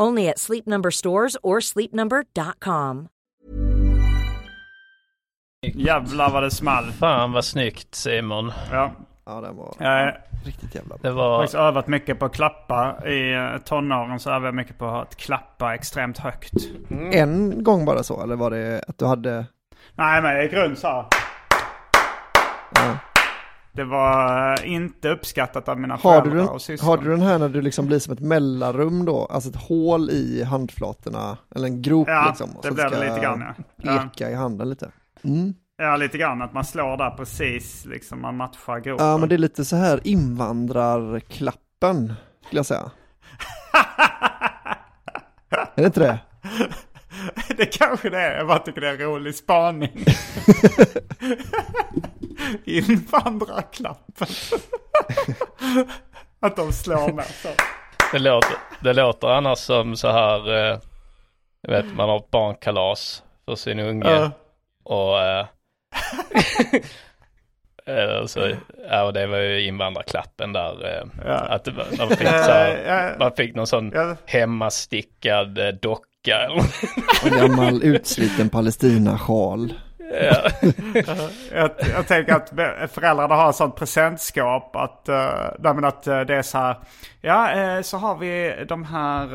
Only at Sleep Number stores or sleepnumber.com. Jävlar vad det small. Fan vad snyggt Simon. Ja. Ja, den var Jag har riktigt jävla bra. Det var... faktiskt övat mycket på att klappa. I eh, tonåren så övade jag mycket på att klappa extremt högt. En gång bara så, eller var det att du hade... Nej men jag gick runt så här. Ja. Det var inte uppskattat av mina Har, du föräldrar den, och syskon. har du den här när du liksom blir som ett mellanrum då? Alltså ett hål i handflatorna, eller en grop Ja, liksom. och det blev det lite grann ja. ja. Eka i handen lite. Mm. Ja, lite grann. Att man slår där precis, liksom man matchar gropen. Ja, men det är lite så här invandrarklappen, skulle jag säga. är det inte det? det kanske det är. Jag bara tycker det är en rolig spaning. Invandrarklappen. att de slår med så. Det låter, det låter annars som så här, eh, jag vet man har ett barnkalas för sin unge. Ja. Och eh, eh, så, ja, och det var ju invandrarklappen där. Eh, Ja. Att var, man, fick så här, man fick någon sån Ja. hemmastickad docka. En gammal utsliten Palestina-sjal. Ja. Jag, jag tänker att föräldrarna har ett sånt presentskap att, uh, att eh, det är så här. Ja, eh, så har vi de här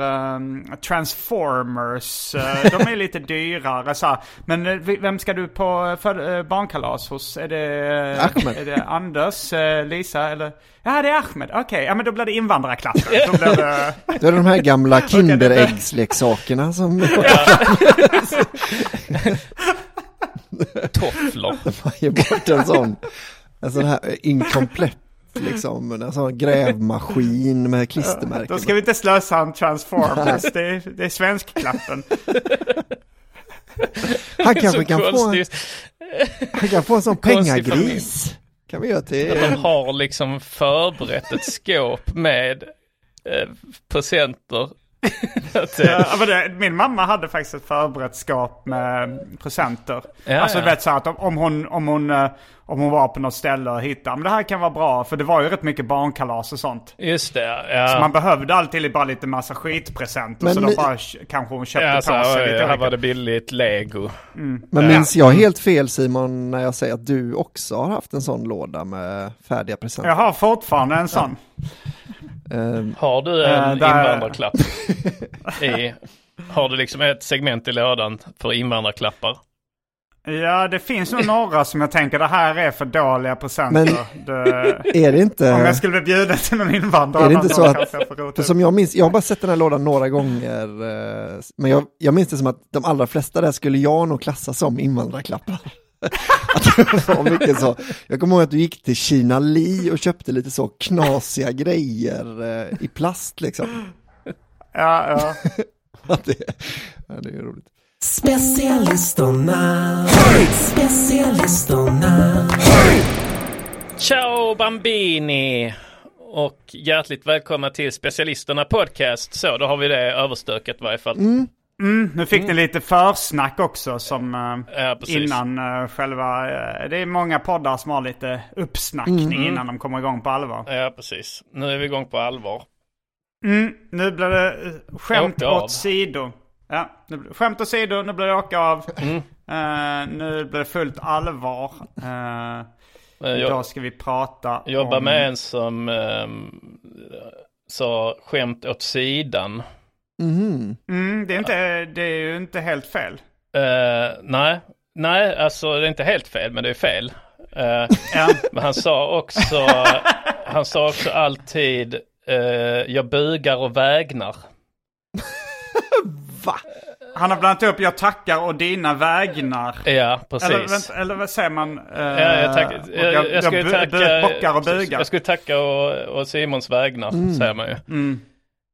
Transformers. de är lite dyrare så här. Men vem ska du på för, barnkalas hos? Är det, Ahmed. Är det Anders, Lisa eller? Ja, det är Ahmed. Okej, ja men då blir det invandrarklassen. Då blir det... Det är de här gamla Kinderäggsleksakerna som Tofflor. man ger bort en sån, en sån här inkomplett liksom, en sån grävmaskin med klistermärken. Då ska vi inte slösa en Transformers. Det är, det är svenskklappen. Han kanske kan få, en, han kan få en sån pengagris. Kan vi göra till... Att de har liksom förberett ett skåp med eh, presenter. Eh, Ja, men det, min mamma hade faktiskt ett förberett skap med presenter. Ja, alltså ja. du vet så att om, hon, om, hon, eh, om hon var på något ställe och hittade, men det här kan vara bra. För det var ju rätt mycket barnkalas och sånt. just det, ja. Så man behövde alltid bara lite massa skitpresenter. Men så då ni- bara k- kanske hon köpte ja, på så, sig oj, lite här var det billigt lego. Men minns jag helt fel Simon när jag säger att du också har haft en sån låda med färdiga presenter? Jag har fortfarande en sån. Eh, Har du en Eh, där- invandrarklapp? I, har du liksom ett segment i lådan för invandrarklappar? Ja, det finns nog några som jag tänker det här är för dåliga presenter. Det, är det inte... om jag skulle bli bjuden till någon invandrare. Är det inte så att- För som jag minns, jag har bara sett den här lådan några gånger, eh, men jag, jag minns det som att de allra flesta där skulle jag nog klassa som invandrarklappar. Att det var mycket så. Jag kommer ihåg att du gick till Kina Li och köpte lite så knasiga grejer eh, i plast liksom. Ja, ja. Att det, ja, det är roligt. Specialisterna, specialisterna. Ciao Bambini! Och hjärtligt välkomna till Specialisterna Podcast. Så, då har vi det överstökat i varje fall. Mm, nu fick ni lite försnack också som eh, Ja, precis. innan eh, själva... eh, det är många poddar som har lite uppsnackning innan de kommer igång på allvar. Ja, precis. Nu är vi igång på allvar. Mm, nu blir det eh, skämt Åka av. åt sido. Ja, nu blir, skämt åt sido, nu blir det åka av. Eh, nu blir det fullt allvar. Eh, Eh, jag- Idag ska vi prata Jobbar om... med en som ehm, sa skämt åt sidan. Mhm. Mm, det, är inte, det är ju inte helt fel. Eh, nej, nej, alltså det är inte helt fel, men det är fel. Eh, Ja. men han sa också, han sa också alltid, eh, jag bugar och vägnar. Va? Han har blandat upp jag tackar och dina vägnar. Ja, precis. Eller, vänta, eller vad säger man? Eh, Ja, jag, tack, jag, jag, jag skulle bu- tacka, bockar och bugar. jag skulle tacka och, och Simons vägnar, säger man ju. Mm.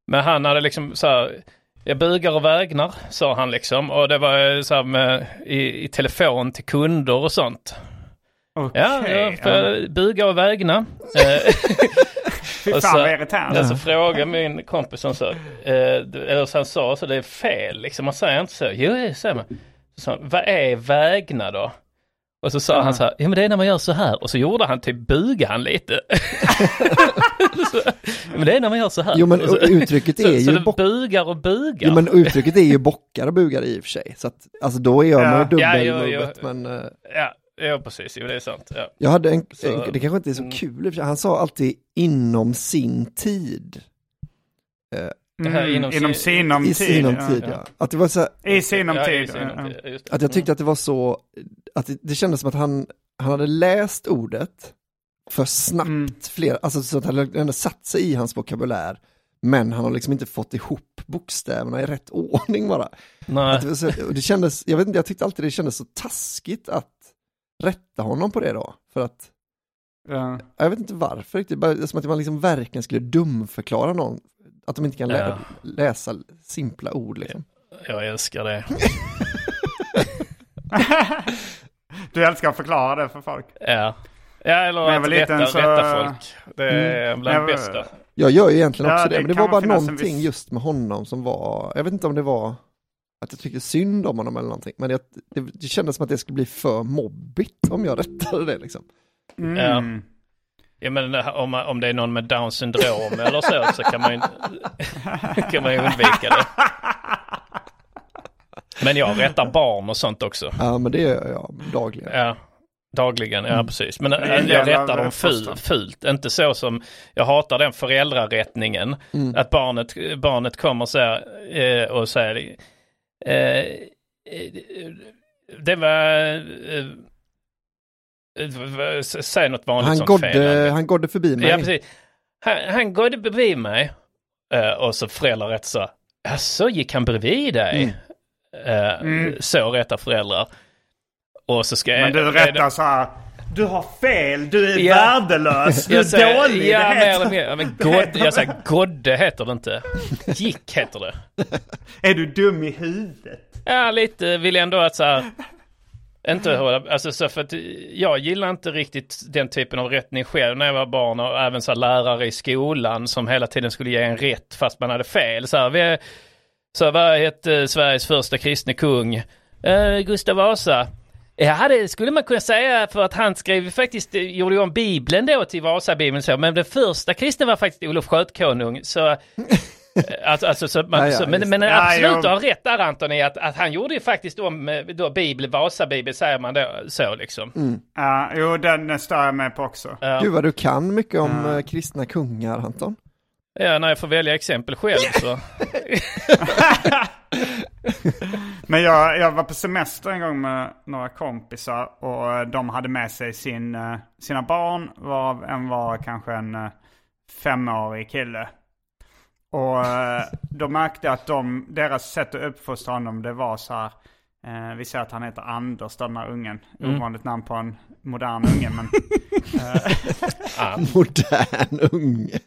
Men han hade liksom så här, jag bugar och vägnar, sa han liksom. Och det var eh, så här med, i, i telefon till kunder och sånt. Okej, Ja, jag får ja. buga och vägna. Eh, Fy fan så- vad irriterande. Alltså fråga min kompis som sa, eh, eller så han sa så det är fel liksom, man säger inte så. Jo, det säger man. Så han, vad är vägna då? Och så sa han så här, ja men det är när man gör så här. Och så gjorde han typ, buga han lite. så, "Ja, men det är när man gör så här. Jo men så, uttrycket är så, så ju det bock... bugar och bugar. Jo men uttrycket är ju bockar och bugar i och för sig. Så att, alltså då gör man ju Ja. Ja, dubbelmovet men eh, Ja, ja precis, jo det är sant. Ja. jag hade en, Så- en, det kanske inte är så Mm. kul i och för sig. han sa alltid inom sin tid. Det här Mm, inom inom sin- sinom I tid. sinom ja. tid ja. Att det var så här, I sinom Ja, tid. ja. det. att jag tyckte att det var så, att det, det kändes som att han, han hade läst ordet för snabbt Mm. flera, alltså så att han ändå satt sig i hans vokabulär. Men han har liksom inte fått ihop bokstäverna i rätt ordning bara. Nej. Att så, det kändes, jag vet inte, jag tyckte alltid det kändes så taskigt att rätta honom på det då. För att, Ja. jag vet inte varför riktigt, bara, som att man liksom verkligen skulle dumförklara någon. Att de inte kan lä Ja. läsa simpla ord liksom. Jag älskar det. Du älskar att förklara det för folk. Ja. Ja, eller att rätta, så- rätta folk. Det är bland När det jag- bästa. Jag gör ju egentligen Ja, också det det, men det var bara någonting viss- just med honom som var, jag vet inte om det var att jag tyckte synd om honom eller någonting, men det, det, det kändes som att det skulle bli för mobbigt om jag rättade det liksom. Mm. Ja men det här- om, om det är någon med down syndrom eller så så kan man ju, kan man ju undvika det. Men jag rättar barn och sånt också. Ja, men det gör jag dagligen. Ja, dagligen, ja precis. Men en jag rättar dem ful, fult. Inte så som, jag hatar den föräldrarättningen. Att barnet, barnet kommer så här, eh, och säger, eh, eh, det var, eh, eh, säg något vanligt Han som fel. gådde, han gådde förbi mig. Ja, precis. Han, han gådde bredvid mig. Eh, och så föräldrar rätt så. så gick han bredvid dig? Eh, Så rättar föräldrar. Och så ska Men du jag... rättar så här. Du har fel, du är Ja. värdelös, du är säger, dålig. ja, det mer heter- mindre. Ja, Men god, jag säger godde heter det inte. Gick heter det. Är du dum i huvudet? Ja, lite vill jag ändå att så här. Inte hålla, alltså så för att jag gillar inte riktigt den typen av rättning själv när jag var barn och även så här lärare i skolan som hela tiden skulle ge en rätt fast man hade fel. Så här, vi så vad hette Sveriges första kristne kung? Eh, Gustav Vasa. Ja, det skulle man kunna säga för att han skrev faktiskt, eh, gjorde ju om Bibeln då till Vasabibeln så, men den första kristne var faktiskt Olof Skötkonung. Så, eh, alltså, alltså, så, man, Ja, ja, så, men, men Ja, absolut, du har rätt där Anton i att, att han gjorde ju faktiskt om eh, då Bibeln, Vasabibeln säger man då så liksom. Ja, jo den stör jag mig på också. Ja. Gud vad du kan mycket om eh, kristna kungar, Anton. Ja, när jag får välja exempel själv så. Men jag, jag var på semester en gång med några kompisar och eh, de hade med sig sin, eh, sina barn varav en var kanske en eh, femårig kille. Och eh, de märkte att de, deras sätt att uppfostra honom det var så här. Eh, vi säger att han heter Anders, den här ungen. Ovanligt namn på en modern unge men. Modern unge.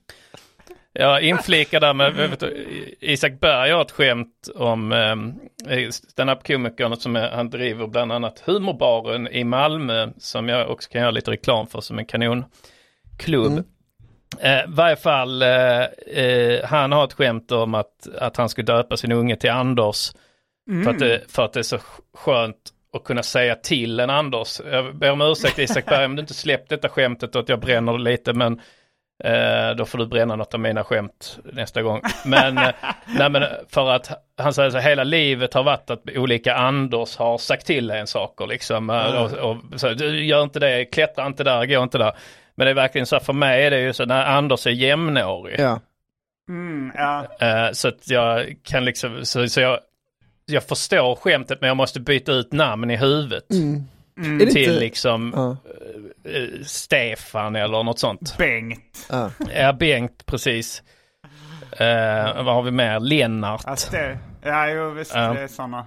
Jag inflikar där med, vet du, Isak Berg har ett skämt om eh, standup-komikern som är, han driver bland annat Humorbaren i Malmö som jag också kan göra lite reklam för som en kanonklubb. Eh, I varje fall, eh, eh, han har ett skämt om att, att han skulle döpa sin unge till Anders. För, att det, för att det är så skönt att kunna säga till en Anders. Jag ber om ursäkt Isak Berg om du inte släppt detta skämtet och att jag bränner lite men Eh, då får du bränna något av mina skämt nästa gång. Men, eh, nej, men för att han säger så hela livet har varit att olika Anders har sagt till en saker liksom. Eh, och, och, så, du gör inte det, klättra inte där, gå inte där. Men det är verkligen så, för mig är det ju så när Anders är jämnårig. Ja. Mm, ja. Eh, så att jag kan liksom, så, så jag, jag förstår skämtet men jag måste byta ut namn i huvudet. Är det Till inte- liksom Ja. Eh, Stefan eller något sånt. Bengt. Ja. Ja, Bengt, precis. Eh, vad har vi mer? Lennart. Alltså det, ja, jo, visst, Ja. det är sådana.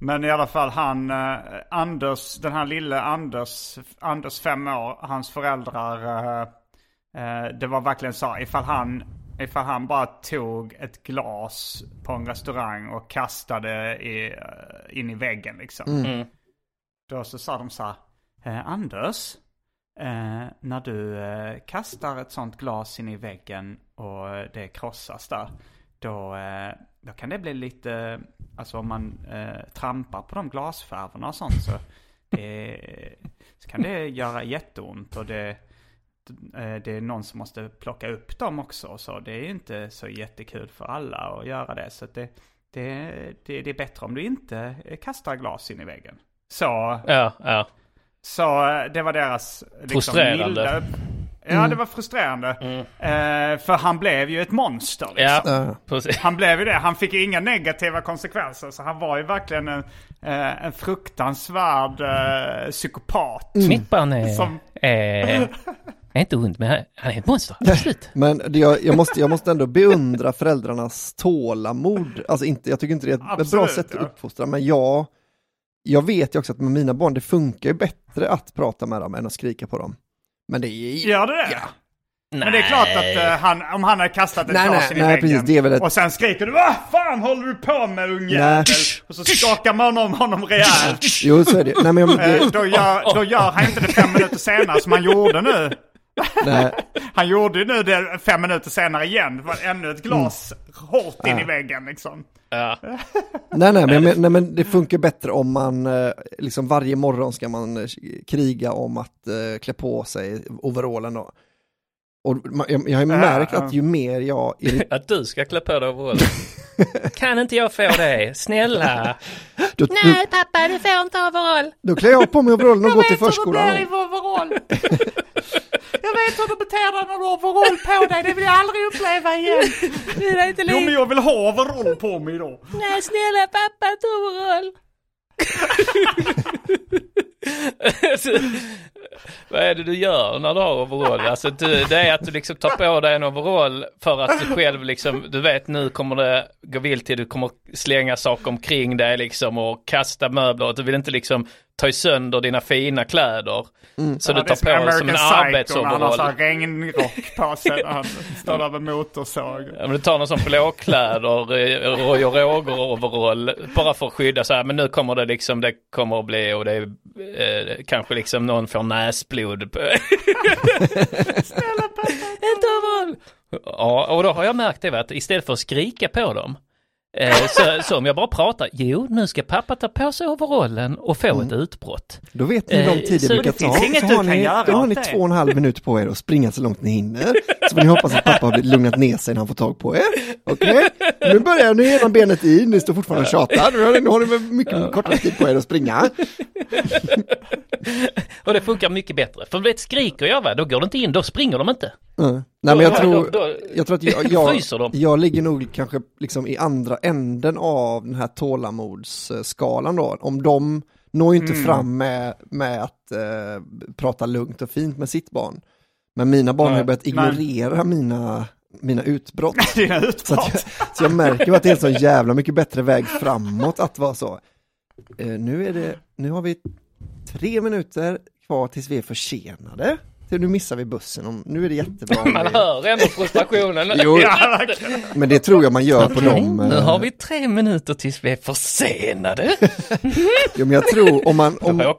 Men i alla fall han, eh, Anders, den här lille Anders, Anders fem år, hans föräldrar, eh, eh, det var verkligen så, ifall han, ifall han bara tog ett glas på en restaurang och kastade i, in i väggen liksom. Mm. Då så sa de så här, eh, Anders, eh, när du eh, kastar ett sånt glas in i väggen och det krossas där, då, eh, då kan det bli lite, alltså om man eh, trampar på de glasskärvorna och sånt så, det, så kan det göra jätteont och det, eh, det är någon som måste plocka upp dem också. Så det är ju inte så jättekul för alla att göra det. Så att det, det, det, det är bättre om du inte eh, kastar glas in i väggen. Så Ja, ja så eh, det var deras liksom, Frustrerande. milda upp- Ja, det var frustrerande. Eh, för han blev ju ett monster. Liksom. Ja. Han blev ju det. Han fick ju inga negativa konsekvenser. Så han var ju verkligen en, eh, en fruktansvärd eh, psykopat. Mitt barn är, Som- är, är inte ont, men han- är ett monster. Absolut. Men jag, jag, måste, jag måste ändå beundra föräldrarnas tålamod. Alltså inte, jag tycker inte det är ett, ett bra Absolut, sätt att uppfostra, men jag, jag vet ju också att med mina barn, det funkar ju bättre att prata med dem än att skrika på dem. Men det är Gör det det? Ja. Men det är klart att eh, han, om han hade kastat ett Nej, glas nej, in i nej, väggen precis, det är väl ett- och sen skriker du Vad fan håller du på med ungjävel? Och så skakar man om honom rejält. Jo, så är det. Nej, men jag, Eh, det, då, gör, då gör han inte det fem minuter senare som han gjorde nu. Han gjorde ju nu det fem minuter senare igen. Det var ännu ett glas hårt in i väggen liksom. Ja. nej, nej, men, nej, men det funkar bättre om man, eh, liksom varje morgon ska man eh, kriga om att eh, klä på sig overallen då. Och jag, jag har ju märkt att ju mer jag Att du ska klä på dig overallen. kan inte jag få det? Snälla. då, då, Nej pappa, du får inte overall. då klär jag på mig overallen och går till förskolan. overall. Jag vet hur du beter dig när du har overall på dig. Det vill jag aldrig uppleva igen. Det är inte Jo men jag vill ha overall på mig då. Nej snälla pappa, inte overall. Alltså, Vad är det du gör när du har overall? Alltså du, det är att du liksom tar på dig en overall för att du själv liksom, du vet nu kommer det gå vilt till, du kommer slänga saker omkring dig liksom och kasta möbler och du vill inte liksom ta sönder dina fina kläder. Så du Ja, är tar på dig som en när han har så arbetsoverall. regnrock på sig när han står där med motorsåg. Ja, men du tar någon sån blåkläder, eh, Roy och Roger overall, bara för att skydda så här, men nu kommer det liksom, det kommer att bli och det är eh, kanske liksom någon får näsblod. på- Inte overall! Ja, och då har jag märkt det att istället för att skrika på dem, så, så om jag bara pratar, jo nu ska pappa ta på sig overallen och få ett utbrott. Då vet ni hur lång Eh, tid det så brukar ta. Så har ni, då har ni två och en halv minut på er att springa så långt ni hinner. Så får ni hoppas att pappa har lugnat ner sig när han får tag på er. Okej, nu börjar ni ena benet i, ni står fortfarande och tjatar. Nu har ni, mycket kortare tid på er att springa. Och det funkar mycket bättre. För vet, skriker jag va, då går det inte in, då springer de inte. Mm. Nej men jag tror, jag tror att jag, jag, jag ligger nog kanske liksom i andra änden av den här tålamodsskalan då. Om de når ju inte fram med, med att eh, prata lugnt och fint med sitt barn. Men mina barn har Nej. börjat ignorera mina, mina utbrott. Dina Så, utbrott. jag, så jag märker att det är en så jävla mycket bättre väg framåt att vara så. Eh, nu, är det, nu har vi tre minuter kvar tills vi är försenade. Nu missar vi bussen, om, nu är det jättebra. Man hör ändå frustrationen. Jo, men det tror jag man gör på dem. Nu eh, har vi tre minuter tills vi är försenade. Jo, men jag tror om man, Om,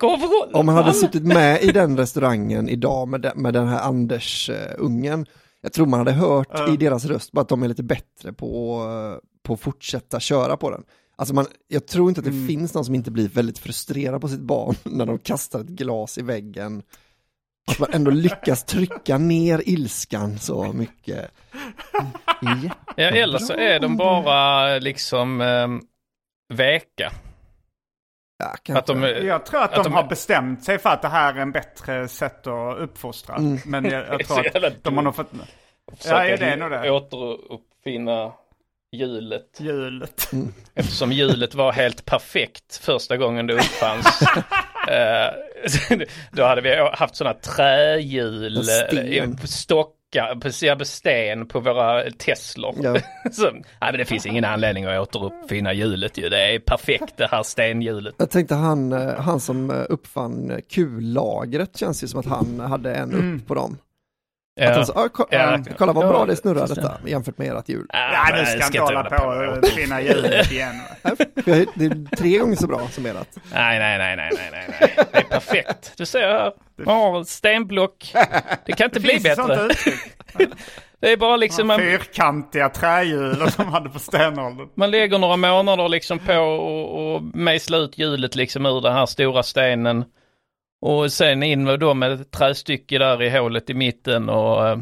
om, man hade suttit med i den restaurangen idag med den, med den här Anders-ungen, jag tror man hade hört i deras röst bara att de är lite bättre på, eh, på att fortsätta köra på den. Alltså man, jag tror inte att det finns någon som inte blir väldigt frustrerad på sitt barn när de kastar ett glas i väggen Att man ändå lyckas trycka ner ilskan så mycket. Mm, Ja, eller så är de bara liksom eh, veka. Ja. Att de, Jag tror att, Att de, de- har bestämt sig för att det här är en bättre sätt att uppfostra. Mm. Men jag, Det är jag så tror att de har nog fått ja, det är nog det. återuppfinna hjulet. hjulet. Eftersom hjulet var helt perfekt första gången det uppfanns. eh, då hade vi haft sådana trähjul, eh, stockar, precis sten på våra Teslor. Ja. Så, nej men det finns ingen anledning att återuppfinna hjulet ju. Det är perfekt det här stenhjulet. Jag tänkte han, eh, han som eh, uppfann kullagret känns ju som att han hade en upp på dem. Att han sa, ah, ko- Ja. ah, kolla vad bra Ja, det snurrar detta jämfört med ert hjul. Ja, nu ska inte hålla på och uppfinna hjulet igen. Jag- Det är tre gånger så bra som ert. Nej, nej, nej, nej, nej, nej. Det är perfekt. Du ser här. Man har stenblock. Det kan inte bli det sånt bättre. Det är bara liksom man, Fyrkantiga trähjul som de hade på stenåldern. man lägger några månader liksom på och, och mejsla ut hjulet liksom ur den här stora stenen. Och sen in med då med ett trästycke där i hålet i mitten och eh,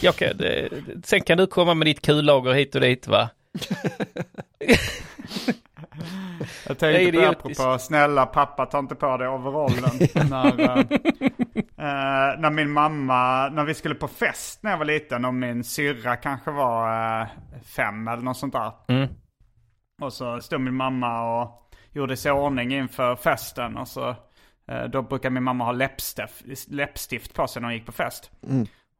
ja, okej, det, sen kan du komma med ditt kullager hit och dit va. Jag tänkte på det apropå snälla pappa ta inte på dig overallen. när, eh, eh, när min mamma, när vi skulle på fest när jag var liten och min syrra kanske var eh, fem eller något sånt där. Mm. Och så stod min mamma och gjorde sig i ordning inför festen och så då brukar min mamma ha läppstift, läppstift på sig när hon gick på fest.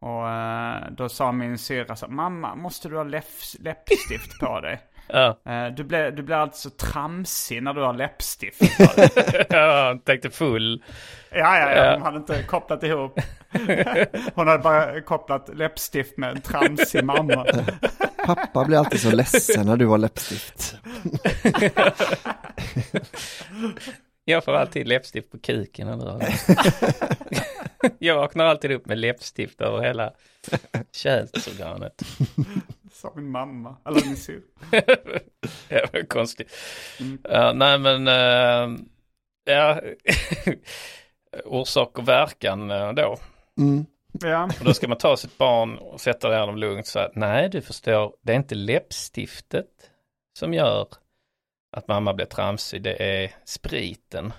Och eh, då sa min syrra så mamma måste du ha läpp- läppstift på dig? Ja, Eh, Du blir, du blir alltså tramsig när du har läppstift. på dig." jag tänkte full. ja, ja, ja, Ja. hon hade inte kopplat ihop. Hon hade bara kopplat läppstift med en tramsig mamma. Pappa blir alltid så ledsen när du har läppstift. Jag får alltid läppstift på kuken Jag vaknar alltid upp med läppstift över hela könsorganet. Sa min mamma, eller min syrra. Det var konstigt. Ja, nej men, eh, ja, orsak och verkan eh, då. Mm. Ja. Och då ska man ta sitt barn och sätta ner dem lugnt så att nej du förstår, det är inte läppstiftet som gör att mamma blir tramsig, det är spriten.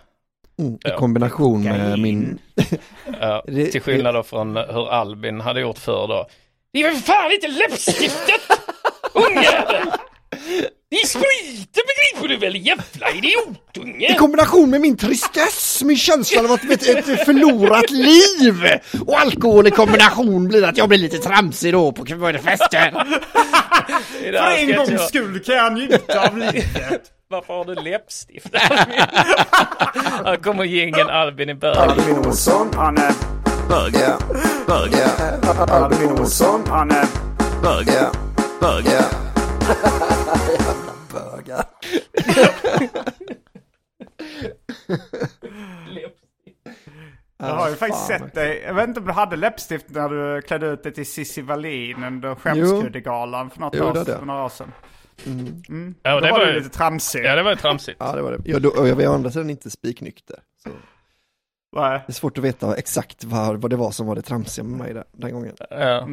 Mm. I Ja. kombination med Kokain. min... Ja, Det- till skillnad då från hur Albin hade gjort förr då. Det är väl fan inte läppstiftet! Ungjävel! Det är spriten begriper du väl jävla I idiotunge! kombination med min tristess, min känsla av att ett, ett förlorat liv och alkohol i kombination blir att jag blir lite tramsig då på fester. För en gångs skull kan jag njuta av livet. Varför har du läppstift? Här kommer gängen Albin i början. Albin Olsson, han är Ja, ja, Albin Olsson, han är ja, ja. Bögar. Jag har ju faktiskt sett dig, jag vet inte om du hade läppstift när du klädde ut dig till Cissi Wallin under Skämskuddegalan för, något Jo, år, för några år sedan. Ja, Då det var var ju, lite tramsig. ja, det var ju tramsigt. Ja, det var det. Ja, då, jag var å andra sidan inte spiknykter. Så Nej. det är svårt att veta exakt vad, vad det var som var det tramsiga med mig där, den gången. Ja.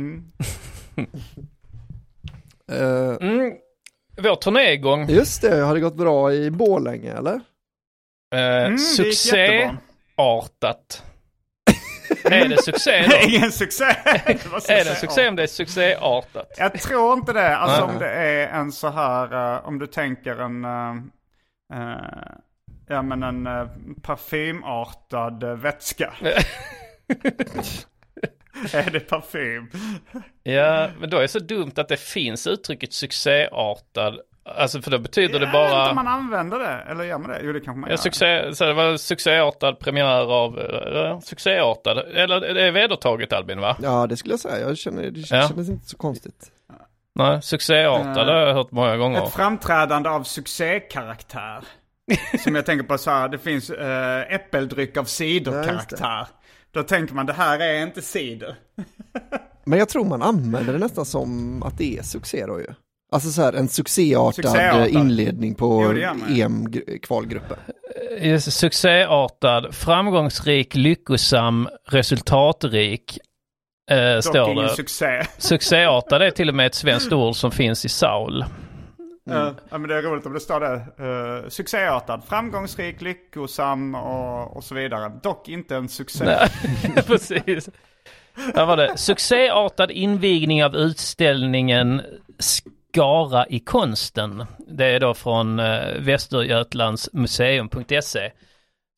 Eh, Mm. Vår turné är igång. just det, har det gått bra i Borlänge eller? Eh, Mm, det. Succéartat. Är det succé då? Ingen succé! Är det en succé om det är succéartat? Jag tror inte det. Alltså om det är en så här, eh, om du tänker en, eh, eh, ja men en uh, parfymartad uh, vätska. är det parfym? Ja, men då är det så dumt att det finns uttrycket succéartad. Alltså för då betyder det Jag vet inte om bara... man använder det, eller gör man det? Jo det kanske man Ja, gör. succé, så det var succéartad premiär av... Uh, succéartad. Eller det är vedertaget Albin va? Ja, det skulle jag säga. Jag känner, det Ja. kändes inte så konstigt. Nej, succéartad det har jag hört många gånger. Ett framträdande av succékaraktär. Som jag tänker på så här, det finns uh, äppeldryck av ciderkaraktär. Då tänker man det här är inte cider. Men jag tror man använder det nästan som att det är succé då ju. Alltså så här en succéartad, Succéartad. inledning på. EM-kvalgruppen. just succéartad, framgångsrik, lyckosam, resultatrik. Eh, Dock står ingen det. succé. Succéartad är till och med ett svenskt ord som finns i Saul. Ja, men det är roligt om det står det. Uh, succéartad, framgångsrik, lyckosam och, och så vidare. Dock inte en succé. Nej, Precis. Där var det. Succéartad invigning av utställningen Skara i konsten. Det är då från eh, Västergötlandsmuseum.se.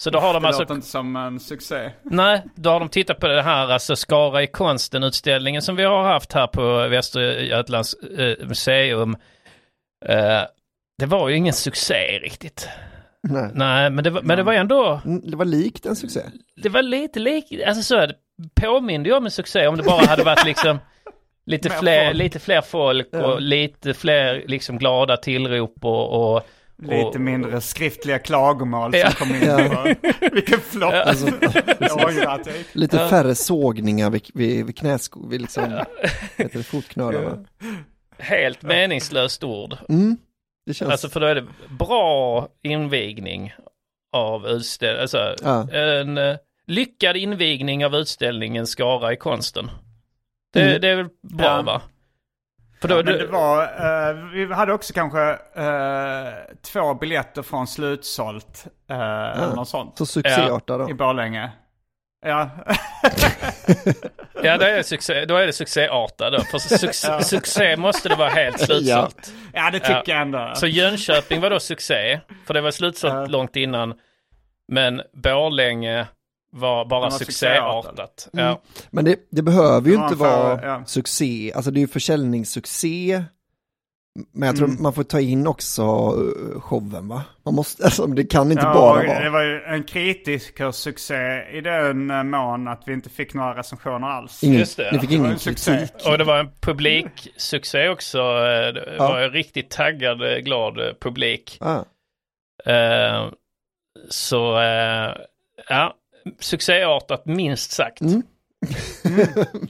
Så då har de det alltså... låter inte som en succé. Nej, då har de tittat på det här, alltså Skara i konsten-utställningen som vi har haft här på Västergötlands eh, museum. Eh, det var ju ingen succé riktigt. Nej. Nej, men det var, men det var ändå, Mm, Det var likt en succé. det var lite lik, alltså så är det påminde ju om en succé om det bara hade varit liksom lite fler, folk. lite fler folk och lite fler liksom glada tillrop och, och Lite mindre skriftliga klagomål Ja. som kom in. Ja. Vilken flopp. Alltså, lite färre sågningar vid, vid, vid knäsko, vid liksom, heter det, fotknölarna. helt meningslöst ord. Mm, det känns, Alltså för då är det bra invigning av utställningen, alltså Ja. en eh, lyckad invigning av utställningen Skara i konsten. Det, Mm. det är väl bra Ja. va? För då, Men det, det var, eh, vi hade också kanske eh, två biljetter från slutsålt. Uh, eller något sånt. så succéartad då. I Borlänge. Ja, Ja, då är det, succé, då är det succéartad då. För succé, succé måste det vara helt slutsålt. ja det tycker Ja. jag ändå. Så Jönköping var då succé, för det var slutsålt Ja. långt innan. Men Borlänge var bara var succéartat. succéartat. Ja. Men det, det behöver ju inte för- vara ja. succé, alltså det är ju försäljningssuccé. Men jag tror Mm. man får ta in också eh, showen va? Man måste, alltså det kan inte Ja, bara vara. Det var ju en kritikersuccé i den eh, mån att vi inte fick några recensioner alls. Ingen, Just det. Ni fick Det ingen en succé. kritik. Och det var en publiksuccé också. eh, Det Ja. var en riktigt taggad, glad publik. Ah, Eh, Så, eh, ja, succéartat minst sagt. Mm.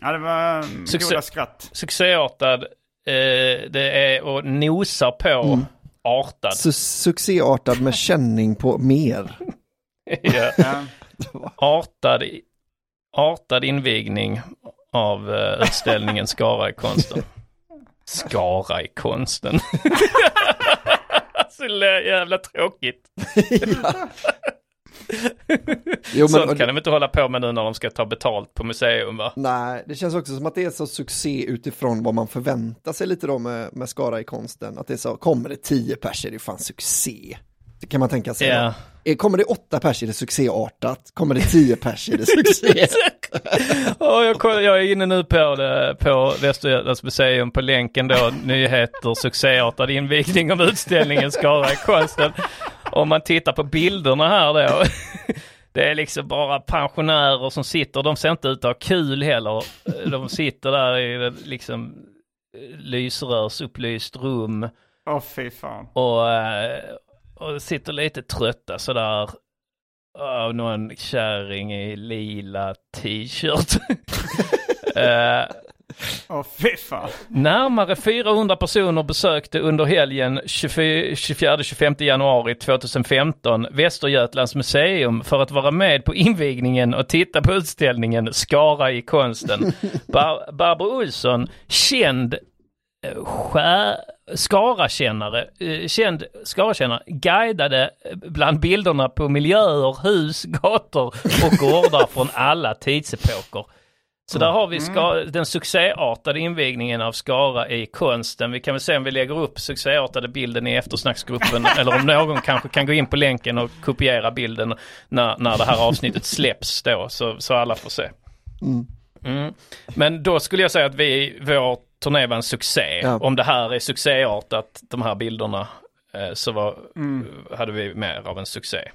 Ja, det var eh, Succé. goda skratt. Succéartad, eh, det är att nosa på Mm. artad. su succéartad med känning på mer. ja. Ja. artad, artad invigning av eh, utställningen Skara i konsten. Skara i konsten. Så jävla tråkigt. Jo, Sånt men, kan de inte hålla på med nu när de ska ta betalt på museum va? Nej, det känns också som att det är så succé utifrån vad man förväntar sig lite då med, med Skara i konsten. Att det är så, kommer det tio pers är det fan succé. Det kan man tänka sig. Eh, Kommer det åtta pers är det succéartat. Kommer det tio pers är det succé. Ja, jag, är inne nu på, det, på Västergötlands museum på länken då, nyheter, succéartad invigning av utställningen Skara i konsten. Om man tittar på bilderna här då, det är liksom bara pensionärer som sitter, de ser inte ut att ha kul heller. De sitter där i liksom lysrörsupplyst rum Åh fy fan. och, eh, och sitter lite trötta sådär. Av någon kärring i lila t-shirt. Eh, Åh fy fan. närmare 400 personer besökte under helgen 24-25 januari 2015 Västergötlands museum för att vara med på invigningen och titta på utställningen Skara i konsten. Bar Barbro Olsson, känd eh, skär, Skarakännare, eh, känd Skarakännare, guidade eh, bland bilderna på miljöer, hus, gator och gårdar från alla tidsepoker. Så där har vi ska, den succéartade invigningen av Skara i konsten. Vi kan väl se om vi lägger upp succéartade bilden i eftersnacksgruppen eller om någon kanske kan gå in på länken och kopiera bilden när, när det här avsnittet släpps då så, så alla får se. Mm. Men då skulle jag säga att vi, vår turné var en succé. Ja. Om det här är succéartat, de här bilderna, eh, så var, hade vi mer av en succé.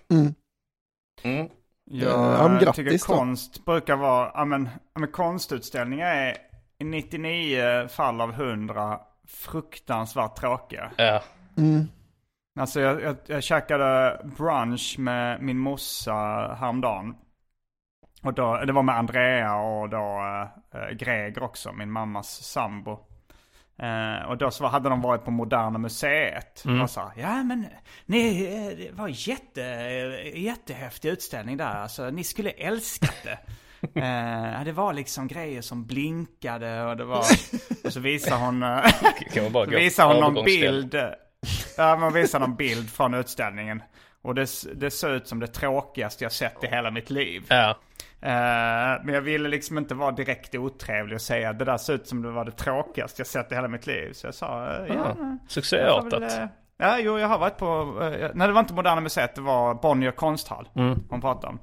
Mm. Mm. Jag Ja, men grattis tycker då. konst brukar vara, ja men, ja, men konstutställningar är i 99 fall av 100 fruktansvärt tråkiga. Ja. Alltså jag, jag, jag käkade brunch med min morsa häromdagen. Och då, det var med Andrea och då äh, Greger också, min mammas sambo. Eh, och då så hade de varit på Moderna Museet. Och sa, ja men ni, eh, det var jätte, jättehäftig utställning där. Alltså ni skulle älskat det. Eh, det var liksom grejer som blinkade och det var... Och så visar hon, eh, så visar hon någon bild. Ja, man visar någon bild från utställningen. Och det, det ser ut som det tråkigaste jag sett i hela mitt liv. Ja. Eh, men jag ville liksom inte vara direkt otrevlig och säga det där ser ut som det var det tråkigaste jag sett i hela mitt liv. Så jag sa, eh, ja. får väl, Mm. Succéartat. eh, Ja, jo, jag har varit på, nej det var inte Moderna Museet, det var Bonnier konsthall Mm. hon pratade om.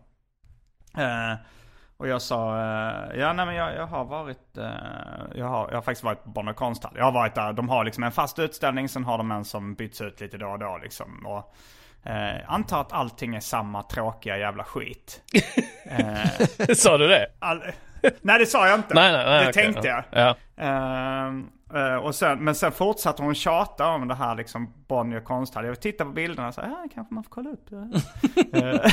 Och jag sa, ja nej men jag, jag har varit, jag, har, jag har faktiskt varit på Bonnier konsthall. Jag har varit där, de har liksom en fast utställning, sen har de en som byts ut lite då och då liksom. Och, eh, antar att allting är samma tråkiga jävla skit. Sa du det? All... Nej det sa jag inte. Nej, nej, nej, det okej, tänkte ja. jag. Ja. Ehm, eh, och sen, men sen fortsatte hon tjata om det här liksom Bonnier konsthall. Jag tittade på bilderna och sa, ja kanske man får kolla upp det. Eh,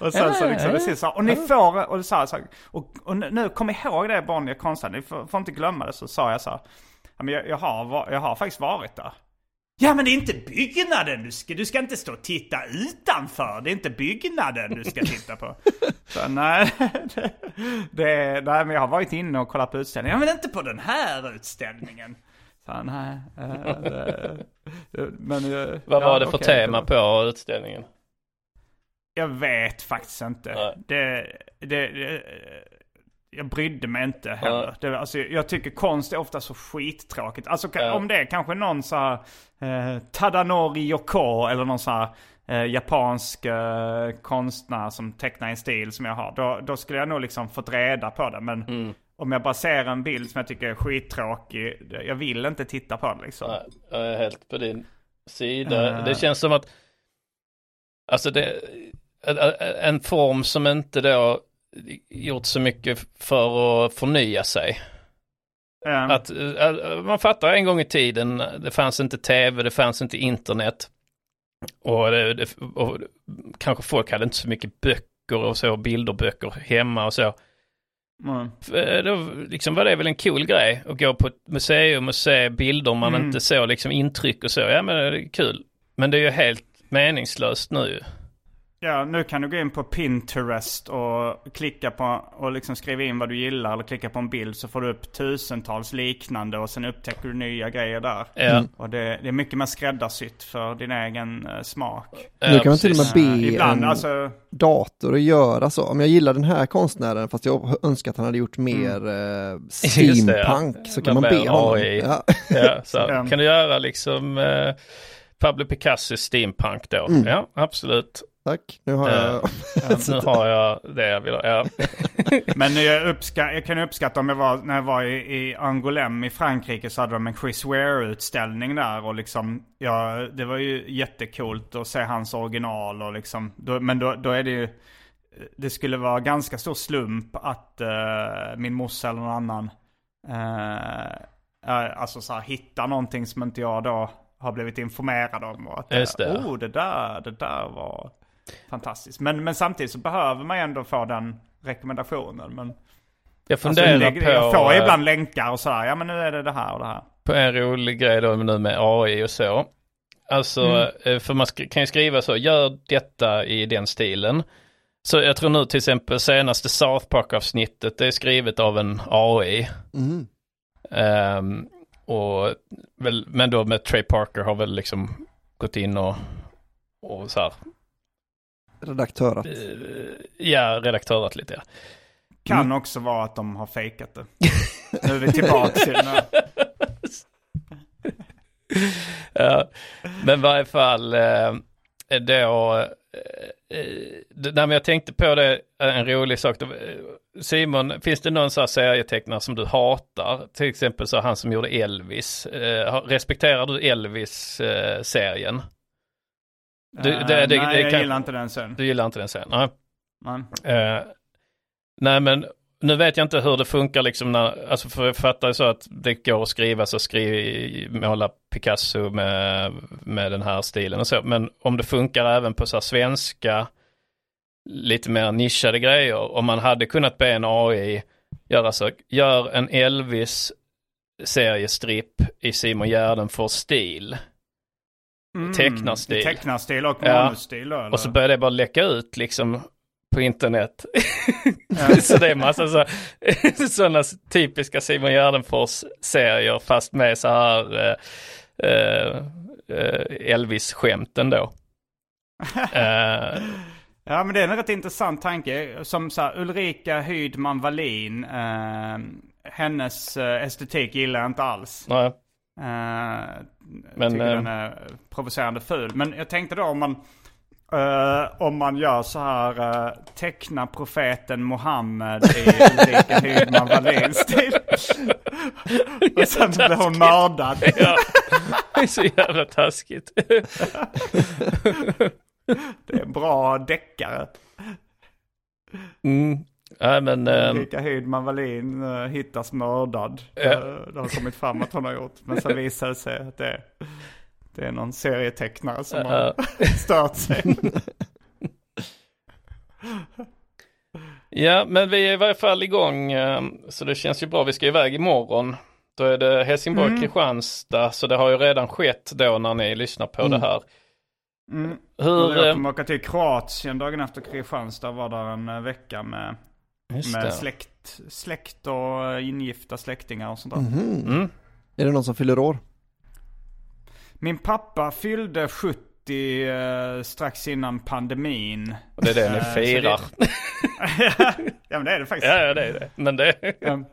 och sen så liksom, det sa, och ni får, och sa jag så, här, och, och nu, kom ihåg det Bonnier konsthall, ni får, får inte glömma det. Så sa jag så här, jag, jag, har, jag har faktiskt varit där. Ja men det är inte byggnaden du ska, du ska inte stå och titta utanför. Det är inte byggnaden du ska titta på. Så, nej, det, det, nej, men jag har varit inne och kollat på utställningen. Ja men inte på den här utställningen. Så, nej, eh, det, men, eh, Vad ja, var det för okej, tema på utställningen? Jag vet faktiskt inte. Det, det, det, jag brydde mig inte heller. Det, alltså, jag tycker konst är ofta så skittråkigt. Alltså Ja. om det är kanske någon så här, eh, Tadanori Yoko eller någon så här, eh, japansk eh, konstnär som tecknar en stil som jag har. Då, då skulle jag nog liksom fått reda på det. Men Mm. om jag bara ser en bild som jag tycker är skittråkig. Jag vill inte titta på det liksom. Nej, jag är helt på din sida. Eh. Det känns som att, alltså det, en form som inte då gjort så mycket för att förnya sig. Eh, Att, eh, man fattar en gång i tiden, det fanns inte tv, det fanns inte internet. Och, det, det, och kanske folk hade inte så mycket böcker och så, bilderböcker hemma och så. mm. Då liksom var det väl en cool grej att gå på ett museum och se bilder man Mm. inte såg liksom intryck och så. Ja men det är kul. Men det är ju helt meningslöst nu. Ja, nu kan du gå in på Pinterest och klicka på och liksom skriva in vad du gillar eller klicka på en bild så får du upp tusentals liknande och sen upptäcker du nya grejer där. Ja, Och det, det är mycket mer skräddarsytt för din egen eh, smak. ja, Nu kan man till och med be Eh, ibland, en alltså, dator att göra så. Om jag gillar den här konstnären fast jag önskar att han hade gjort mer eh, Just det, ja. steampunk så kan man mer be honom. AI. Ja. Ja, så Ja. kan du göra liksom eh, Pablo Picasso steampunk då? Mm. Ja, absolut. Tack, nu har jag... Ja, nu har jag det jag vill ha. Ja. men jag, uppska, jag kan uppskatta om jag var, när jag var i, i Angoulême i Frankrike så hade de en Chris Ware-utställning där och liksom, ja, det var ju jättekult att se hans original och liksom, då, men då, då är det ju, det skulle vara ganska stor slump att eh, min morsa eller någon annan eh, eh, alltså så här, hittar någonting som inte jag då har blivit informerad om. Och att, eh, Just det. Oh, det där, det där var fantastiskt. Men, men samtidigt så behöver man ju ändå få den rekommendationen. Men, Jag alltså, funderar lägg- på, jag får eh, ibland länkar och sådär, ja men nu är det det här och det här. på en rolig grej då nu med AI och så. Alltså, Mm. eh, för man kan ju skriva så, gör detta i den stilen. Så jag tror nu till exempel senaste South Park-avsnittet, det är skrivet av en AI. Mm. Ehm, och väl, men då med Trey Parker har väl liksom gått in och, och så här, Redaktörat. eh, ja, redaktörat lite. Ja. Kan Mm. också vara att de har fejkat det. nu är vi tillbaka till den här. Ja, men i varje fall eh, då, eh, det- när jag tänkte på det, en rolig sak. Då, Simon, finns det någon sån här serietecknare som du hatar? Till exempel så han som gjorde Elvis. Respekterar du Elvis-serien? Du- det- Eh, det- det nej, jag kan- gillar inte den sen. du gillar inte den serien? Nej. Nej. Eh, nej men nu vet jag inte hur det funkar liksom när, alltså för jag fattar ju så att det går att skriva så skriv, måla Picasso med, med den här stilen och så. Men om det funkar även på så här svenska, lite mer nischade grejer. Om man hade kunnat be en AI göra så, gör en Elvis seriestripp i Simon Gärdenfors stil. Mm, tecknarstil. Tecknarstil och Ja. manusstil eller? Och så började det bara läcka ut liksom på internet. så det är massa så, sådana typiska Simon Gärdenfors-serier fast med så här eh, eh, eh, Elvis-skämten då. Eh, Ja men det är en rätt intressant tanke. Som så här, Ulrika Hydman Wallin. Eh, hennes eh, estetik gillar jag inte alls. nej. Eh, Men, tycker eh, den är provocerande ful. Men jag tänkte då om man eh, om man gör så här uh, teckna profeten Mohammed i Ulrika Hydman Wallins stil. Och sen blir hon mördad. Ja, det är så jävla taskigt. Det är en bra deckare. Mm. Nej men, ehm, Ulrika Hydman Wallin uh, hittas mördad. Eh, det har kommit fram att hon har gjort. Men sen visar det sig att det, det är någon serietecknare som har stört sig. ja men vi är i varje fall igång ehm, så det känns ju bra. Vi ska iväg imorgon. Då är det Helsingborg-Kristianstad så det har ju redan skett då när ni lyssnar på det här. Mm. Hur, Jag kommer åka till Kroatien dagen efter Kristianstad. Var där en eh, vecka med, just med det. släkt, släkt och ingifta släktingar och sånt där. Mm. Är det någon som fyller år? Min pappa fyllde 70 eh, strax innan pandemin. Och det är det ni Eh, så firar. ja men det är det faktiskt. Ja, ja det är det. Men det, Ja.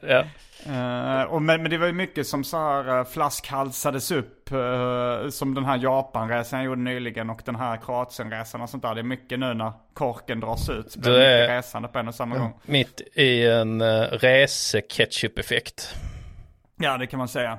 ja. Eh, och men, men det var ju mycket som så här uh, flaskhalsades upp. eh, som den här Japanresan jag gjorde nyligen och den här Kroatienresan och sånt där. Det är mycket nu när korken dras ut. Så blir det är- mycket resande på en och samma gång. Mitt i en uh, rese-ketchup-effekt. Ja det kan man säga.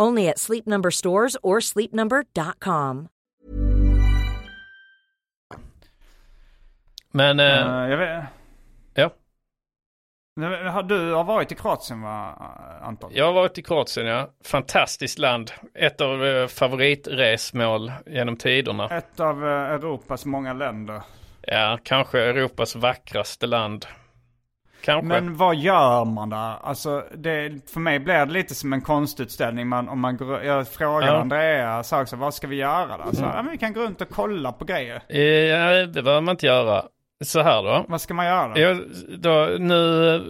Only at Sleep Number stores or sleepnumber.com. Men, eh, Eh, jag vet, ja. Du har varit i Kroatien va, Anton? Jag har varit i Kroatien, ja. Fantastiskt land. Ett av eh, favoritresmål genom tiderna. Ett av eh, Europas många länder. Ja, kanske Europas vackraste land. Kanske. Men vad gör man där? Alltså, det, för mig blir det lite som en konstutställning. Man, om man går, jag frågar Ja. Mm. Andrea, så också, vad ska vi göra där? Så, ja, men vi kan gå runt och kolla på grejer. Ja, det behöver man inte göra. Så här då. Vad ska man göra? Jag, då nu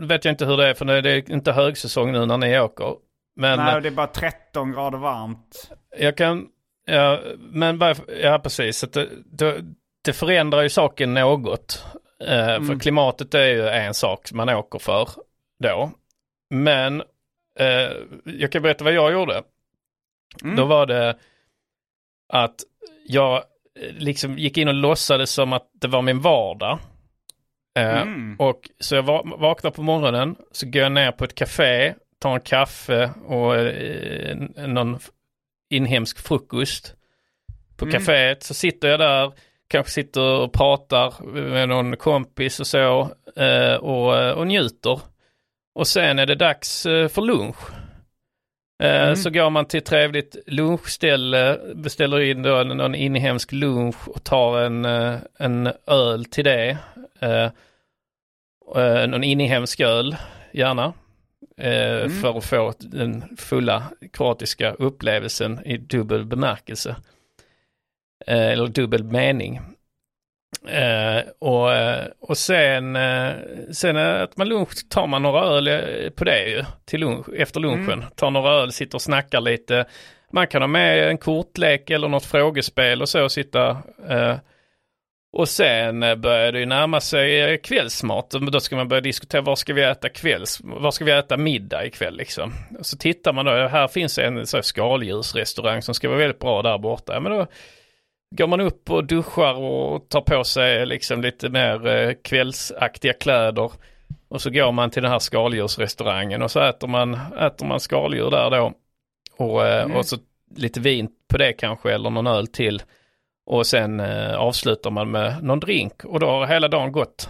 vet jag inte hur det är för nu är det inte högsäsong nu när ni åker. Men Nej, det är bara 13 grader varmt. jag kan, ja, men bara, ja precis. Så det, det, det förändrar ju saken något. Eh, För klimatet är ju en sak man åker för då. Men eh, jag kan berätta vad jag gjorde. Då var det att jag eh, liksom gick in och låtsades som att det var min vardag. Eh, Mm. Och så jag va- vaknar på morgonen, så går jag ner på ett café, tar en kaffe och eh, någon inhemsk frukost. På kaféet så sitter jag där, kanske sitter och pratar med någon kompis och så eh, och, eh, och njuter. Och sen är det dags eh, för lunch. Eh, Så går man till ett trevligt lunchställe, beställer in då någon inhemsk lunch och tar en, en öl till det. Någon inhemsk öl, gärna. eh, För att få den fulla kroatiska upplevelsen i dubbel bemärkelse. Eh, Eller dubbel mening. Eh, och, eh, och sen, eh, sen att man lunch tar man några öl på det ju, till lunch, efter lunchen. Tar några öl, sitter och snackar lite. man kan ha med en kortlek eller något frågespel och så och sitta. Eh, och sen börjar det ju närma sig kvällsmat. Då ska man börja diskutera var ska vi äta kvälls, var ska vi äta middag ikväll liksom. Så tittar man då, här finns en så här skaldjursrestaurang som ska vara väldigt bra där borta. Ja, men då går man upp och duschar och tar på sig liksom lite mer eh, kvällsaktiga kläder. Och så går man till den här skaldjursrestaurangen och så äter man, äter man skaldjur där då. Och, eh, och så lite vin på det kanske eller någon öl till. Och sen eh, avslutar man med någon drink och då har hela dagen gått.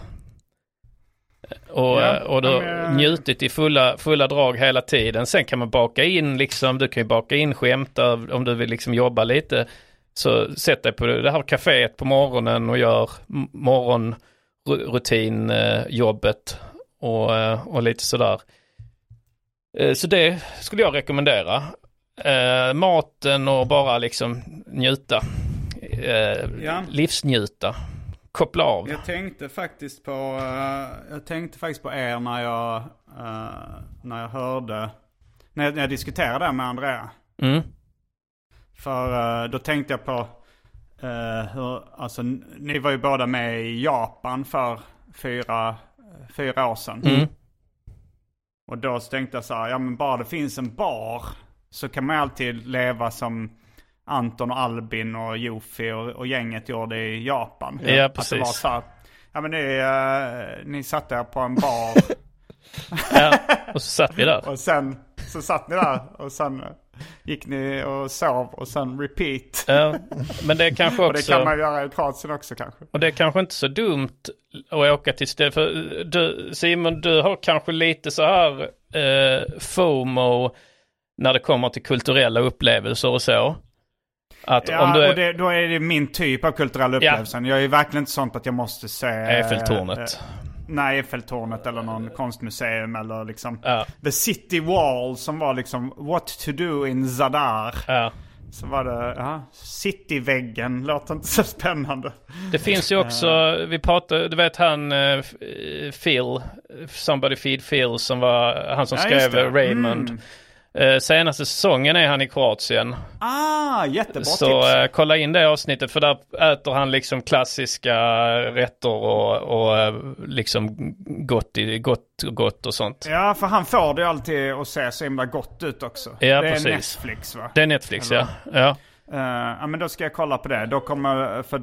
Och, Ja, och då men, eh, njutit i fulla, fulla drag hela tiden. Sen kan man baka in liksom, du kan ju baka in skämt om du vill liksom jobba lite. Så sätt dig på det här kaféet på morgonen och gör morgonrutinjobbet och, eh, och lite sådär. Eh, Så det skulle jag rekommendera. Eh, maten och bara liksom njuta. Ja. Livsnjuta. Koppla av. Jag tänkte faktiskt på, jag tänkte faktiskt på er när jag, när jag hörde, när jag, när jag diskuterade det med Andrea. Mm. För eh, då tänkte jag på eh, hur, alltså ni var ju båda med i Japan för fyra, fyra år sedan. Mm. Och då tänkte jag så här, ja men bara det finns en bar så kan man alltid leva som Anton och Albin och Jofi och, och gänget gjorde i Japan. Ja, Att det var precis. så här, ja men ni, eh, ni satt där på en bar Ja, och så satt vi där. och sen så satt ni där och sen gick ni och sov och sen repeat. Ja, men det är kanske Och det också... kan man göra i Kroatien också kanske. Och det är kanske inte så dumt att åka till stället. För du, Simon, du har kanske lite så här eh, FOMO när det kommer till kulturella upplevelser och så. Att Ja, om du är... och det, då är det min typ av kulturell upplevelse. Jag är verkligen inte sånt att jag måste se... Eiffeltornet. Eh, nej, Eiffeltornet eller någon konstmuseum eller liksom... Ja. The City Wall som var liksom What to do in Zadar. Ja. Så var det, ja, Cityväggen låter inte så spännande. Det finns ju också, vi pratade, du vet han eh, Phil, Somebody Feed Phil som var han som Ja, skrev. Raymond. Mm. Eh, senaste säsongen är han i Kroatien. Ah, jättebra Så tips. eh, kolla in det avsnittet för där äter han liksom klassiska rätter och, och eh, liksom gott, i, gott, gott och sånt. Ja, för han får det alltid att se så himla gott ut också. Ja, det är precis. Netflix va? Det är Netflix. Eller? ja. Ja men då ska jag kolla på det. Då kommer, för,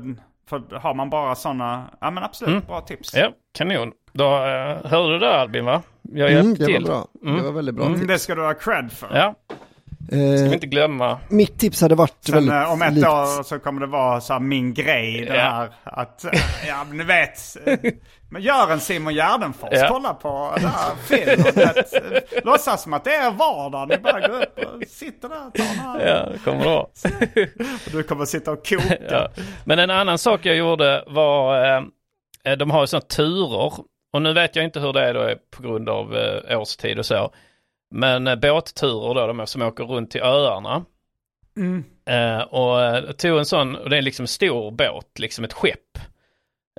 för har man bara sådana, ja men absolut, bra tips. Ja, kanon. Då uh, hörde du det Albin va? Jag Mm, hjälpte det var till. bra. Det var väldigt bra. Mm, det ska du ha cred för. Ja, ska vi Eh, inte glömma. mitt tips hade varit Sen väldigt eh, om ett likt. år så kommer det vara så här min grej det Ja. här att, eh, ja men ni vet. eh, Men gör en Simon Gärdenfors, Ja. kolla på det här filmen. eh, Låtsas som att det är vardag. Ni bara går upp och sitter där och tar den här. Ja, det kommer bra. Och du kommer sitta och koka. Ja. Men en annan sak jag gjorde var, eh, de har ju sådana turer. Och nu vet jag inte hur det är då på grund av eh, årstid och så. Men eh, båtturer då, de som åker runt till öarna. Eh, och eh, tog en sån, och det är liksom stor båt, liksom ett skepp.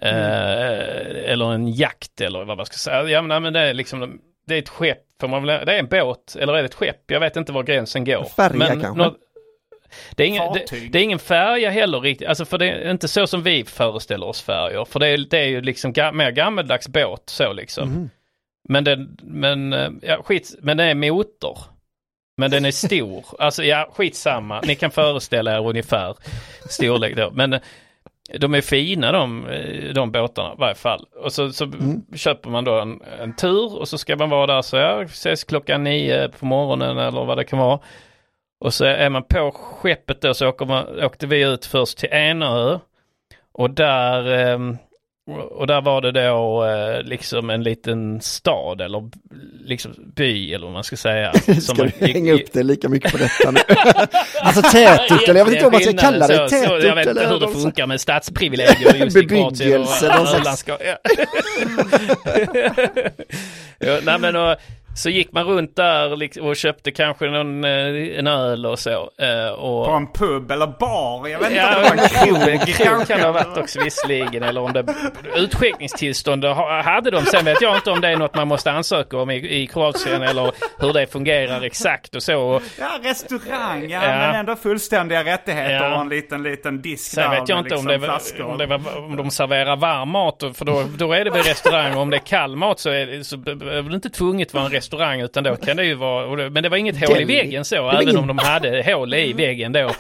Eh, Eller en jakt eller vad man ska säga. Ja men, det är liksom, det är ett skepp, får man väl, det är en båt eller är det ett skepp? Jag vet inte var gränsen går. Färja men kanske? nå- det är, ingen, det, det är ingen färja heller riktigt, alltså för det är inte så som vi föreställer oss färjor. För det är, det är ju liksom ga, mer gammeldags båt så liksom. Mhm. Men den, men, eh, ja skit, men det är motor. Men den är stor. Alltså ja, skitsamma. Ni kan föreställa er ungefär storlek då. Men eh, de är fina de, eh, de båtarna i varje fall. Och så, så köper man då en, en tur och så ska man vara där så ja, ses klockan nio på morgonen eller vad det kan vara. Och så är man på skeppet då så åker man, åkte vi ut först till Enö. Och där, ehm, och där var det då eh, liksom en liten stad eller liksom by eller vad man ska säga. som Ska man du hänga upp det lika mycket på detta nu? alltså tätort, eller jag vet inte vad man ska kalla det. Så- så- Tätort Jag vet inte hur det funkar med stadsprivilegier just i Kroatien och Bebyggelse, ja, nej men och, Så gick man runt där och köpte kanske någon, eh, en öl och så. eh, Och, På en pub eller bar? Jag vet inte Ja, om det var en krog, kan det ha varit också visserligen. Eller om det utskänkningstillstånd det ha- hade de. Sen vet jag inte om det är något man måste ansöka om i, i Kroatien eller hur det fungerar exakt och så. Ja, restaurang, ja, Ja. men ändå fullständiga rättigheter Ja. och en liten, liten disk Sen där vet jag inte om, liksom det, var, flaskor. om, det var, om de serverar varm mat. För då, då är det väl restaurang. Och om det är kall mat så, är det, så behöver det inte tvunget vara en restaurang. Utan då kan det ju vara... Men det var inget hål i väggen så. Även om de hade hål i väggen då.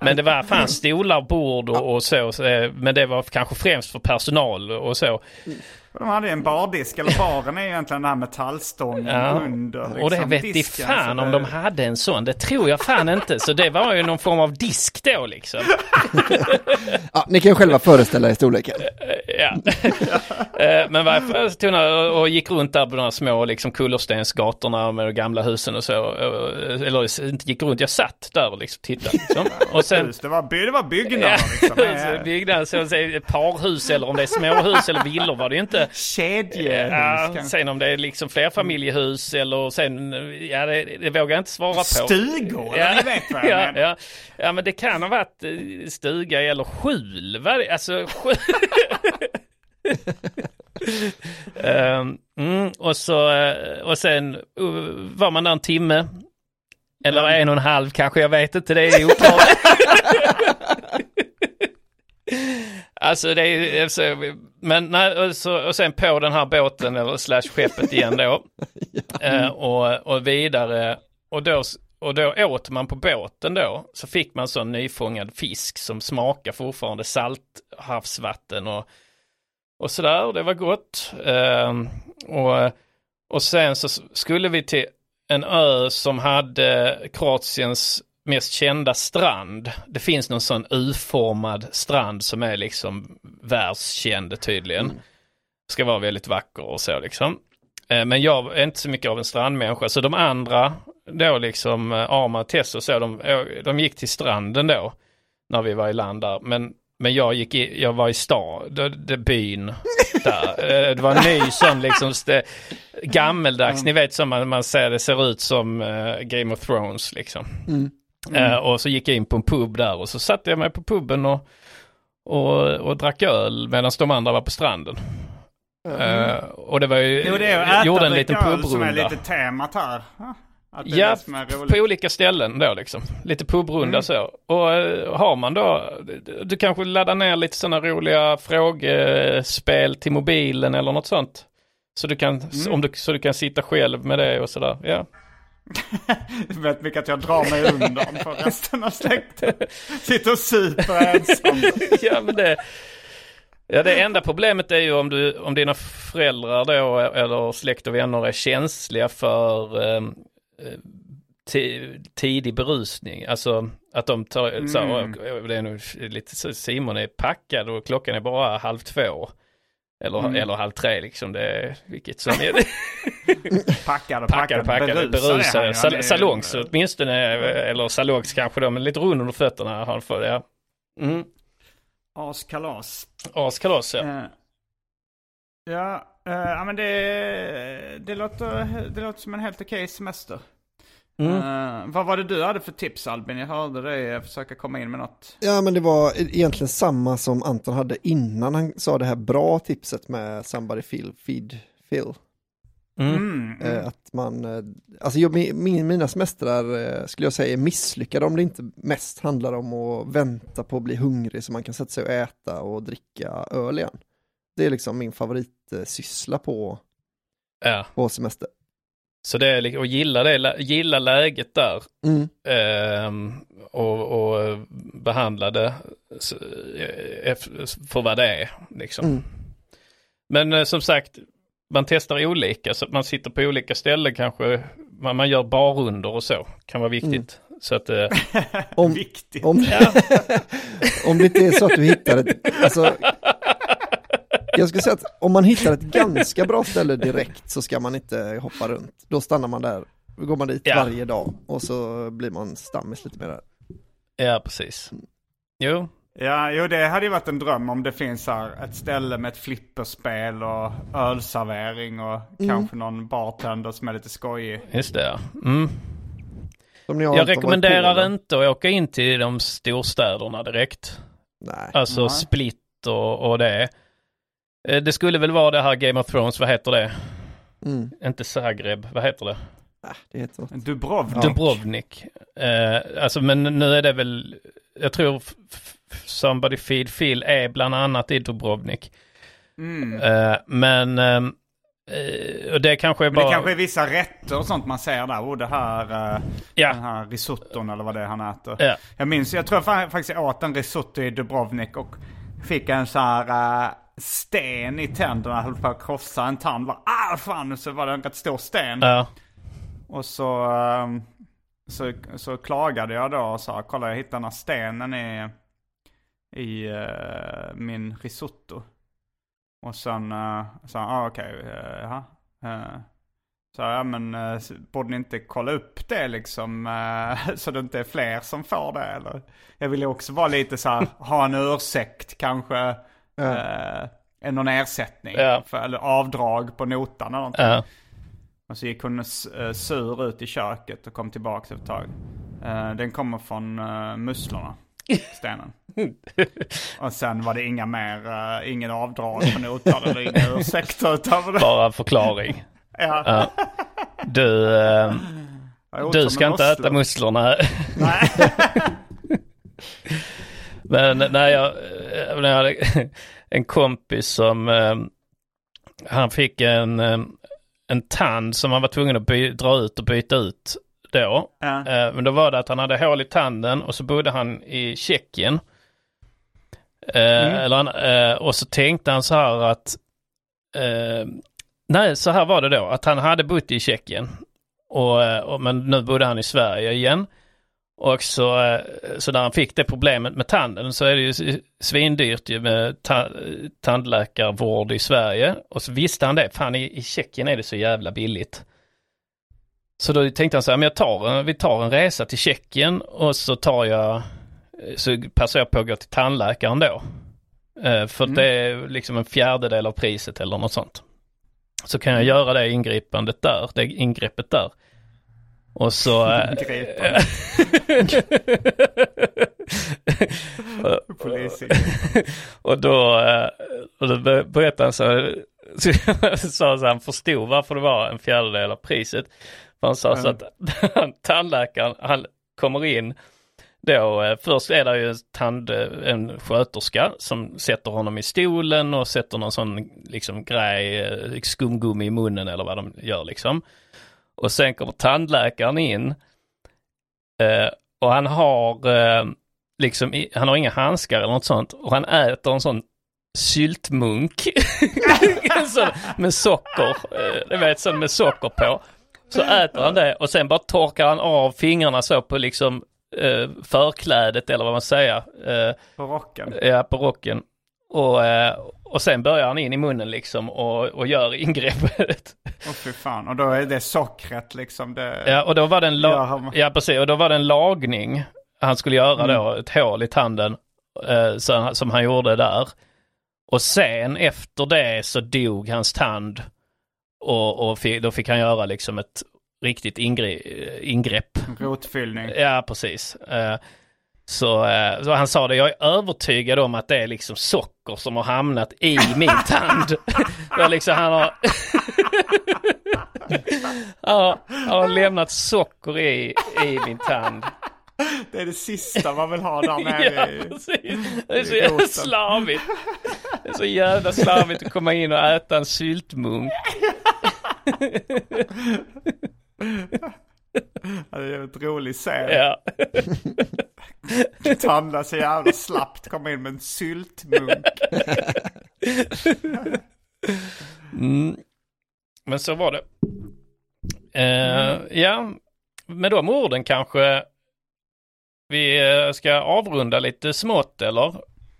Men det var fan stolar, bord och, och så. eh, Men det var kanske främst för personal och så. De hade ju en bardisk, eller baren är ju egentligen den här metallstången Ja. under. Liksom, och det vet i disken, fan om det- de hade en sån. Det tror jag fan inte. Så det var ju någon form av disk då liksom. Ja, ni kan ju själva föreställa er storleken. Ja. Eh, Men varför tog några och gick runt där på de här små liksom kullerstensgatorna med de gamla husen och så. Eh, Eller inte gick runt, jag satt där och liksom tittade. Liksom. Och sen det, var, by- det var byggnader liksom. byggnaden, så, parhus eller om det är småhus eller villor var det ju inte. Kedjehus Ja, kanske. sen om det är liksom flerfamiljehus eller sen, ja det, det vågar jag inte svara på. Stugor, eller ni vet vad jag ja, menar. ja, ja, men det kan ha varit eh, stuga eller skjul. Vad det- Alltså, skjul. Ehm, mm, och, så, eh, och sen uh, var man där en timme. Eller en och en halv kanske, jag vet inte, det är oklart. Alltså det är alltså, men nej, och, så, och sen på den här båten eller slash skeppet igen då. Eh, och, och vidare. Och då, och då åt man på båten då. Så fick man sån nyfångad fisk som smakar fortfarande salthavsvatten och, och sådär. Och det var gott. Eh, och, och sen så skulle vi till en ö som hade Kroatiens mest kända strand. Det finns någon sån U-formad strand som är liksom världskänd tydligen. Ska vara väldigt vacker och så liksom. Eh, Men jag är inte så mycket av en strandmänniska. Så de andra, då liksom eh, Arma och Tess och så, de, de gick till stranden då. När vi var i land där. Men, men jag, gick i, jag var i stan, det, det byn där. Eh, Det var en ny sån liksom st- gammeldags, ni vet som man, man ser det ser ut som eh, Game of Thrones liksom. Eh, och så gick jag in på en pub där och så satte jag mig på puben och, och, och drack öl medan de andra var på stranden. Eh, och det var ju, Jo, det är att jag äta gjorde en liten öl som är pubrunda. lite temat här. Ja, Att det är Ja, det som är roligt. på olika ställen då liksom. Lite pubrunda så. Och eh, har man då, du kanske laddar ner lite sådana roliga frågespel till mobilen eller något sånt. Så du kan, om du, så du kan sitta själv med det och sådär. Ja. Vet mycket att jag drar mig undan för resten av släkten. Sitter och super ensam. ja, men det, ja, det enda problemet är ju om, du, om dina föräldrar då eller släkt och vänner är känsliga för eh, eh, ti- tidig berusning. Alltså att de tar, så, och, det är nog lite så, Simon är packad och klockan är bara halv två. Eller, eller halv tre liksom, det är vilket som är det. Packad och packad. han berusade. Sal- Han är- salongs åtminstone, eller salongs kanske då, men lite rund under fötterna har han fått, ja. Mm. Askalas. Askalas ja. Eh, Ja, men det, det, låter, det låter som en helt okej semester. Mm. Eh, vad var det du hade för tips Albin? Jag hörde dig försöka komma in med något. Ja, men det var egentligen samma som Anton hade innan han sa det här bra tipset med somebody feel, feed, feel. Mm. Mm. Eh, att man, eh, alltså jag, min, mina semestrar eh, skulle jag säga är misslyckade om det inte mest handlar om att vänta på att bli hungrig så man kan sätta sig och äta och dricka öl igen. Det är liksom min favoritsyssla på, Ja, på semester. Så det är och gilla det, gilla läget där. Mm. ehm, och, och behandla det eh, för vad det är. Liksom. Mm. Men eh, som sagt, man testar olika, så att man sitter på olika ställen kanske. Man, man gör barunder och så, kan vara viktigt. Så att, eh, Om, Viktigt. om, om det inte är så att du hittar ett, alltså, jag skulle säga att om man hittar ett ganska bra ställe direkt så ska man inte hoppa runt. Då stannar man där, då går man dit Ja. varje dag och så blir man stammis lite mer där. ja, precis. Jo, Ja, jo det hade ju varit en dröm om det finns här ett ställe med ett flipperspel och ölservering och kanske någon bartender som är lite skojig. Just det, ja. Mm. Som ni har Jag rekommenderar inte att åka in till de storstäderna direkt. Nej. Alltså Nej. Split och, och det. Eh, Det skulle väl vara det här Game of Thrones, vad heter det? Mm. Inte Zagreb, vad heter det? Äh, det heter något. Dubrovnik. Dubrovnik. Eh, alltså men nu är det väl, jag tror f- f- Somebody Feed Phil är bland annat i Dubrovnik. Mm. Eh, men ehm, eh, och det kanske är Men bara... det kanske är vissa rätter och sånt man ser där. Oh, det här, eh, Ja. den här risotton eller vad det är han äter. Ja. Jag minns, jag tror fa- faktiskt jag åt en risotto i Dubrovnik och fick en sån här eh, sten i tänderna. Höll på att krossa en tand. Bara, ah fan! Så var det en rätt stor sten. Ja. Och så, ehm, så, så klagade jag då och sa, kolla jag hittade den här stenen i, i eh, min risotto. Och sen uh, sa han, ah, okej, okay, jaha. Uh, så ja men uh, borde ni inte kolla upp det liksom eh, så det inte är fler som får det eller? Jag ju också vara lite så här, ha en ursäkt kanske. Uh, någon ersättning. Ja. För, eller avdrag på notan eller någonting. Ja. Och så gick hon eh, sur ut i köket och kom tillbaka efter ett tag. Eh, den kommer från musslorna, stenen. och sen var det inga mer, ingen avdrag på notan eller inga ursäkter utöver det. Bara förklaring. Ja. Ja. Du, eh, du ska inte musslor. äta musslorna. Nej. Men när jag, eh, när jag hade en kompis som, eh, han fick en, eh, en tand som han var tvungen att by, dra ut och byta ut då. Ja. Men då var det att han hade hål i tanden och så bodde han i Tjeckien. Eh, Eller han, och så tänkte han så här att, nej så här var det då, att han hade bott i Tjeckien. Och, och, men nu bodde han i Sverige igen. Och så, eh, så när han fick det problemet med tanden så är det ju svindyrt ju med ta, tandläkarvård i Sverige. Och så visste han det, fan i, i Tjeckien är det så jävla billigt. Så då tänkte han så här, men jag tar, en- vi tar en resa till Tjeckien och så tar jag, så passar jag på att gå till tandläkaren då. Eh, För det är liksom en fjärdedel av priset eller något sånt. Så kan jag göra det ingripandet där, det ingreppet där. Och så... eh. Polisen. och då, eh, och då be- berättade han så, så sa så han förstod varför det var en fjärdedel av priset. För han sa så att tandläkaren, han kommer in då, eh, först är det ju en, tand, en sköterska som sätter honom i stolen och sätter någon sån liksom grej, eh, skumgummi i munnen eller vad de gör liksom. Och sen kommer tandläkaren in eh, och han har eh, liksom, i- han har inga handskar eller något sånt och han äter en sån syltmunk. Med socker, eh, du vet sån med socker på. Så äter han det och sen bara torkar han av fingrarna så på liksom eh, förklädet eller vad man säger. Eh, På rocken. Ja, på rocken. Och, eh, och sen börjar han in i munnen liksom och, och gör ingreppet. Åh fy fan. Och då är det sockret liksom. Det... Ja, och då var det en, la- ja, precis. Och då var det en lagning han skulle göra då, ett hål i tanden eh, så, som han gjorde där. Och sen efter det så dog hans tand och, och då fick han göra liksom ett riktigt ingre- ingrepp. Rotfyllning. Ja, precis. Eh, Så, eh, så han sa det, jag är övertygad om att det är liksom socker som har hamnat i min tand. Liksom, han har... ja, han har lämnat socker i, i min tand. Det är det sista man vill ha där nere Ja, i... precis. Det är så jävla slarvigt. Det är så jävla slarvigt att komma in och äta en syltmunk. Det är en rolig scen. Ja. Tanda så jävla slappt, kommer in med en syltmunk. Mm. Men så var det. Eh, Ja, med de orden kanske vi eh, ska avrunda lite smått eller?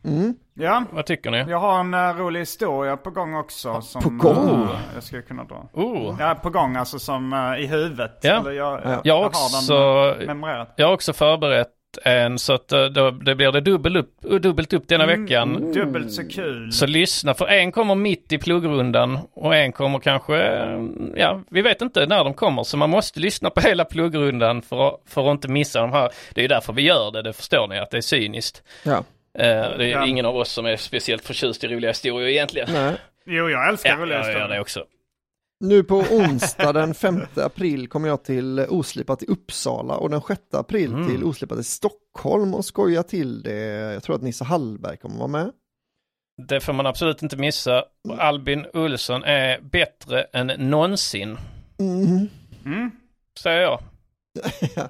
Mm. Ja, Vad tycker ni? jag har en eh, rolig historia på gång också. Som, på gång? eh, jag skulle kunna dra. Oh. Ja, på gång alltså som eh, i huvudet. Ja. Eller jag, Ja. jag, Jag har har också, den memorerat. jag har också förberett en så att då, det blir det dubbel upp, dubbelt upp denna veckan. Dubbelt så kul. Så lyssna, för en kommer mitt i pluggrundan och en kommer kanske, eh, ja, vi vet inte när de kommer. Så man måste lyssna på hela pluggrundan för, att- för att inte missa de här. Det är ju därför vi gör det, det förstår ni, att det är cyniskt. Ja. Eh, det är Ja. ingen av oss som är speciellt förtjust i roliga historier egentligen. Nej. Jo, jag älskar Ja, roliga jag gör det historier. också. Nu på onsdag den 5 april kommer jag till Oslipat i Uppsala och den 6 april Mm. till Oslipat i Stockholm och skoja till det. Jag tror att Nisse Hallberg kommer vara med. Det får man absolut inte missa. Och Albin Olsson är bättre än någonsin, Mm. Mm. säger jag. Jag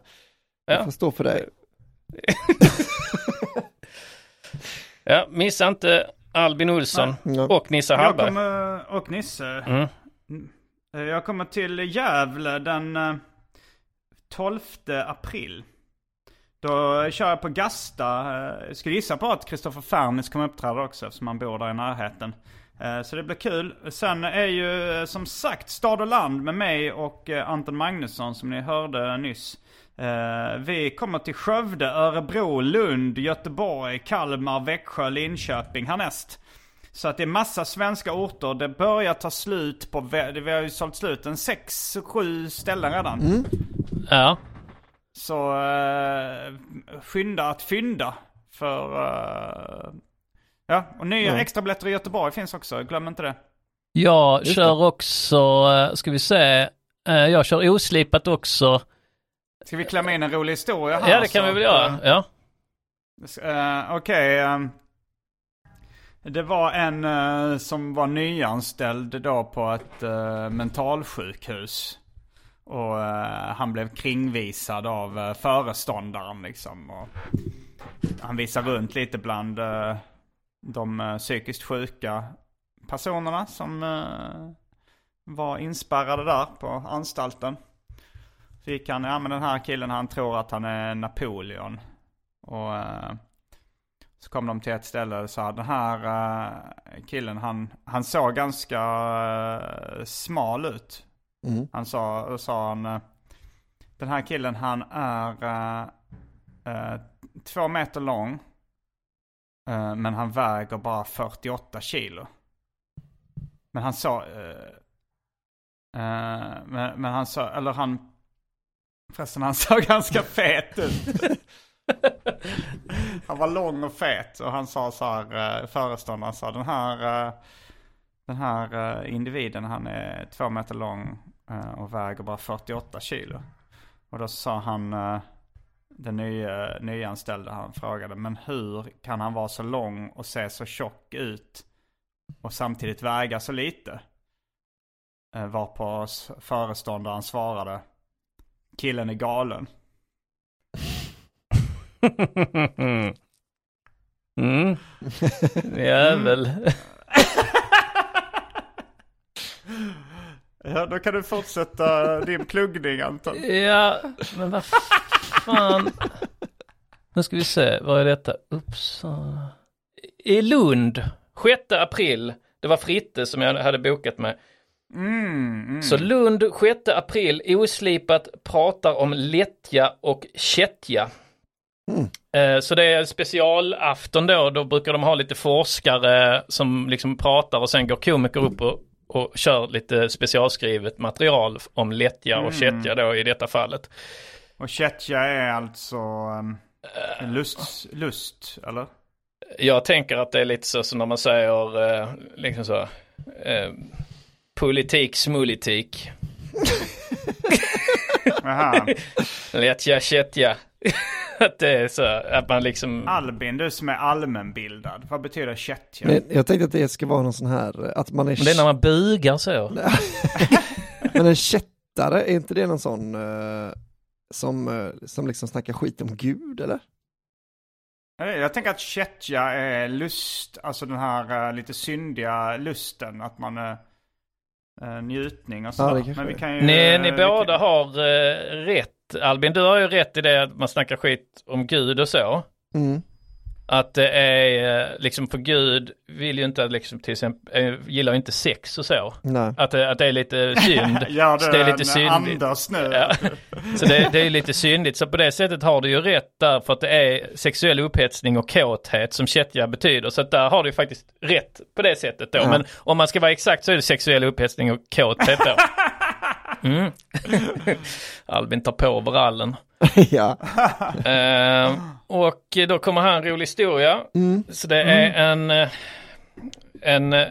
Ja. får stå för dig. Ja, missa inte Albin Olsson Ja. och Nisse Jag Hallberg. kommer, och Nisse. Mm. Eh, Jag kommer till Gävle den eh, 12 april. Då kör jag på Gasta. Eh, Jag skulle gissa på att Kristoffer Fernis kommer uppträda också eftersom han bor där i närheten. Eh, Så det blir kul. Sen är ju eh, som sagt Stad och land med mig och eh, Anton Magnusson som ni hörde nyss. Eh, Vi kommer till Skövde, Örebro, Lund, Göteborg, Kalmar, Växjö, Linköping härnäst. Så att det är massa svenska orter. Det börjar ta slut på, vi har ju sålt slut en sex, sju ställen redan. Ja. Så eh, skynda att fynda. För, eh, ja, och nya Ja. extrabiljetter i Göteborg finns också, glöm inte det. Jag Just kör också, eh, ska vi se, jag kör oslipat också. Ska vi klämma in en rolig historia här? Ja, det kan så vi väl göra. Ja. Eh, Okej. ehm, det var en eh, som var nyanställd då på ett uh, mentalsjukhus. Och han blev kringvisad av uh, föreståndaren liksom. Och han visar runt lite bland de psykiskt sjuka personerna som var inspärrade där på anstalten. Så gick han, ja men den här killen han tror att han är Napoleon. Och eh, så kom de till ett ställe och sa den här eh, killen han, han såg ganska eh, smal ut. Mm. Han sa, då sa han, den här killen han är två meter lång. men han väger bara 48 kilo. Men han sa, men, men han sa, eller han, förresten han såg ganska fet ut. Han var lång och fet och han sa så här, eh, föreståndaren sa den här, eh, den här eh, individen han är två meter lång och väger bara 48 kilo. Och då sa han, den nya, nyanställde, han frågade, men hur kan han vara så lång och se så tjock ut och samtidigt väga så lite? Varpå föreståndaren svarade, killen är galen. Mm. Jävel. Ja, då kan du fortsätta din pluggning Anton. Ja, men vad fan. Nu ska vi se, vad är detta? Uppsala. I Lund, 6 april. Det var Fritte som jag hade bokat med. Mm, mm. Så Lund 6 april, oslipat pratar om lättja och kättja. Eh, Så det är specialafton då, då brukar de ha lite forskare som liksom pratar och sen går komiker upp och, och kör lite specialskrivet material om lättja och kättja då i detta fallet. Och kättja är alltså um, en lust, lust, eller? Jag tänker att det är lite så som när man säger eh, liksom så, eh, politik, smulitik, Jaha. lättja, kättja. att det är så, att man liksom... Albin, du som är allmänbildad. Vad betyder kättja? Men jag tänkte att det ska vara någon sån här, att man är, Men det är när man bugar så. men en kättare, är inte det någon sån eh, som, eh, som liksom snackar skit om Gud eller? Jag tänker att kättja är lust, alltså den här eh, lite syndiga lusten. Att man uh, njutning och Ja, sådär. kanske Men vi kan ju... Ni, ni vi båda kan- har eh, rätt. Albin, du har ju rätt i det att man snackar skit om Gud och så. Mm. Att det är eh, liksom för Gud vill ju inte liksom till exempel, eh, gillar ju inte sex och så. Nej. Att, det- att det är lite synd. Gör Så du det är lite syndigt. Nu? Ja. Så det, det är lite syndigt. Så på det sättet har du ju rätt där för att det är sexuell upphetsning och kåthet som kättja betyder. Så att där har du ju faktiskt rätt på det sättet då. Men om man ska vara exakt så är det sexuell upphetsning och kåthet då. Mm. Albin tar på overallen. ja. Eh, och då kommer här en rolig historia. Så det är en, eh, en, eh,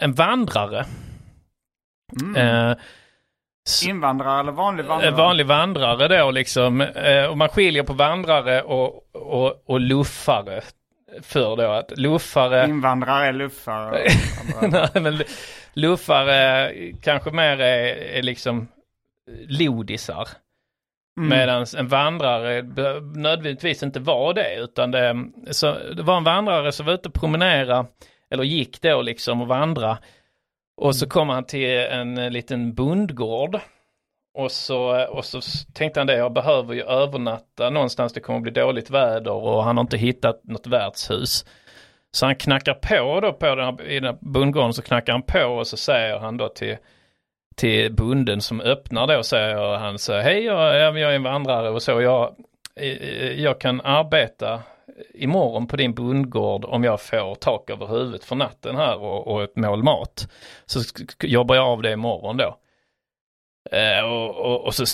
en vandrare. Eh, s- Invandrare eller vanlig vandrare? en vanlig vandrare då liksom. Eh, och man skiljer på vandrare och, och, och luffare. För då att luffare, Invandrare är luffare. nej, men luffare kanske mer är, är liksom lodisar. Medan en vandrare nödvändigtvis inte var det. Utan det, så, det var en vandrare som var ute och promenera. Eller gick då liksom och vandra. Och så kom han till en liten bondgård. Och så, och så tänkte han det, jag behöver ju övernatta någonstans, det kommer bli dåligt väder och han har inte hittat något värdshus. Så han knackar på då på den här, i den här bondgården så knackar han på och så säger han då till, till bunden som öppnar då säger han så hej jag, jag är en vandrare och så, jag, eh, eh, jag kan arbeta imorgon på din bondgård om jag får tak över huvudet för natten här och, och ett mål mat. Så jobbar jag av det imorgon då. Eh, och, och, och så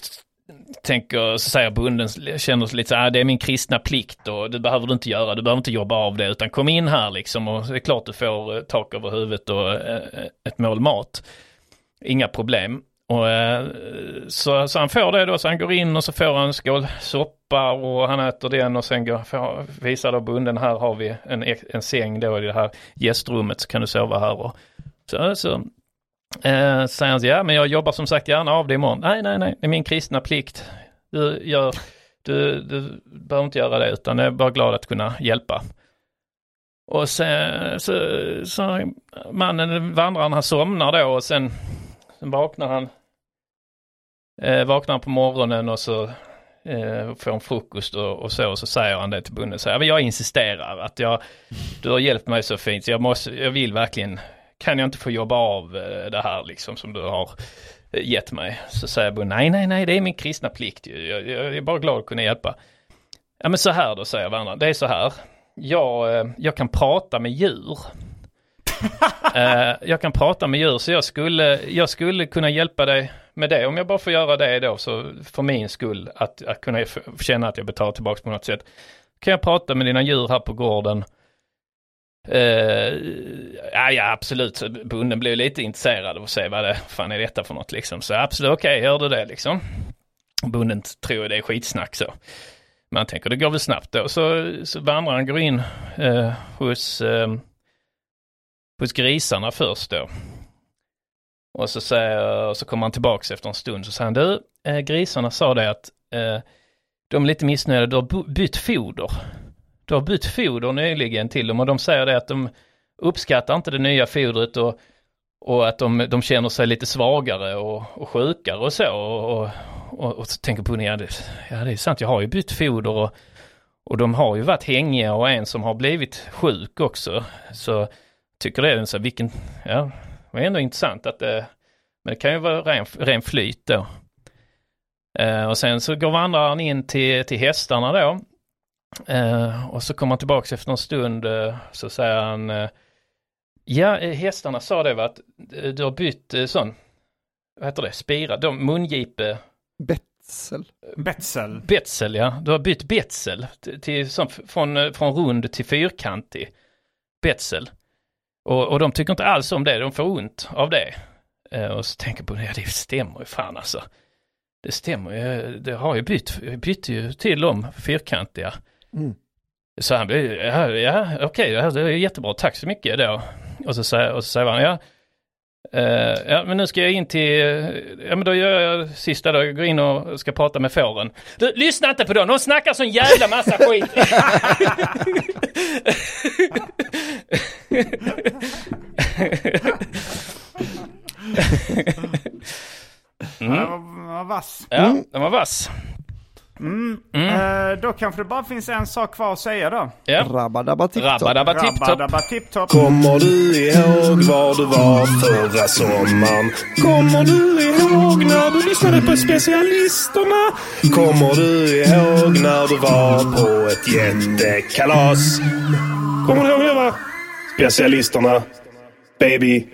tänker, så säger bonden, känner sig lite så här, ah, det är min kristna plikt och det behöver du inte göra, du behöver inte jobba av det utan kom in här liksom och det är klart du får eh, tak över huvudet och eh, ett mål mat. Inga problem. Och, eh, så, så han får det då, så han går in och så får han en skål soppa och han äter den och sen går, får, visar då bonden, här har vi en, en säng då i det här gästrummet så kan du sova här. Och, så, så eh, säger han ja men jag jobbar som sagt gärna av det imorgon. Nej, nej, nej, det är min kristna plikt. Du, gör, du, du behöver inte göra det utan jag är bara glad att kunna hjälpa. Och sen så, så mannen, vandraren, han somnar då och sen, sen vaknar han eh, vaknar han på morgonen och så eh, får han frukost och, och så och så säger han det till bonden. Så här, jag insisterar att jag, du har hjälpt mig så fint så jag, måste, jag vill verkligen, kan jag inte få jobba av eh, det här liksom som du har eh, gett mig? Så säger bonden, nej nej nej det är min kristna plikt ju. jag, jag är bara glad att kunna hjälpa. Ja men så här då säger varandra. det är så här. Jag, eh, jag kan prata med djur uh, jag kan prata med djur så jag skulle, jag skulle kunna hjälpa dig med det. Om jag bara får göra det då så för min skull att, att kunna känna att jag betalar tillbaka på något sätt. Kan jag prata med dina djur här på gården? Uh, ja, ja, absolut. Så Bonden blev lite intresserad av att se vad det fan är detta för något liksom. Så absolut, okej, gör du det liksom. Bonden tror det är skitsnack så. Man tänker det går väl snabbt då. Så, så vandraren går in uh, hos, uh, hos grisarna först då. Och så, säger, och så kommer han tillbaks efter en stund så säger han du, eh, grisarna sa det att eh, de är lite missnöjda, du har bytt foder. Du har bytt foder nyligen till dem och de säger det att de uppskattar inte det nya fodret och, och att de, de känner sig lite svagare och, och sjukare och så. Och, och, och, och så tänker på ja det, ja det är sant, jag har ju bytt foder och, och de har ju varit hängiga och en som har blivit sjuk också. Så tycker det är så vilken, ja, det var ändå intressant att det, men det kan ju vara ren, ren flyt då. Eh, och sen så går vandraren in till, till hästarna då. Eh, och så kommer han tillbaka efter en stund eh, så säger han eh, Ja, eh, hästarna sa det va att eh, du har bytt eh, sån, vad heter det, spira, de mungipe, Betsel. Betzel. betsel ja. Du har bytt betsel till, till sån, från, eh, från rund till fyrkantig betsel. Och, och de tycker inte alls om det, de får ont av det. Eh, och så tänker jag på det, ja det stämmer ju fan alltså. Det stämmer ju, det har ju bytt, jag bytte ju till dem fyrkantiga. Mm. Så han blev, ja, ja okej, det här- det är jättebra, tack så mycket då. Och så säger, och så säger han, ja, eh, ja men nu ska jag in till, ja men då gör jag sista då, jag går in och ska prata med fåren. Du, lyssna inte på dem, de snackar sån jävla massa skit. Ja, vad- vad vass. Ja, den var vass. Eh, Eh, då kanske det bara finns en sak kvar att säga då. Ja. Rabba-dabba tipp-topp. Tipp-topp. Kommer du ihåg var du var förra sommaren? Kommer du ihåg när du lyssnade på specialisterna? Kommer du ihåg när du var på ett jättekalas? Kommer du ihåg det va? Specialisterna. Baby.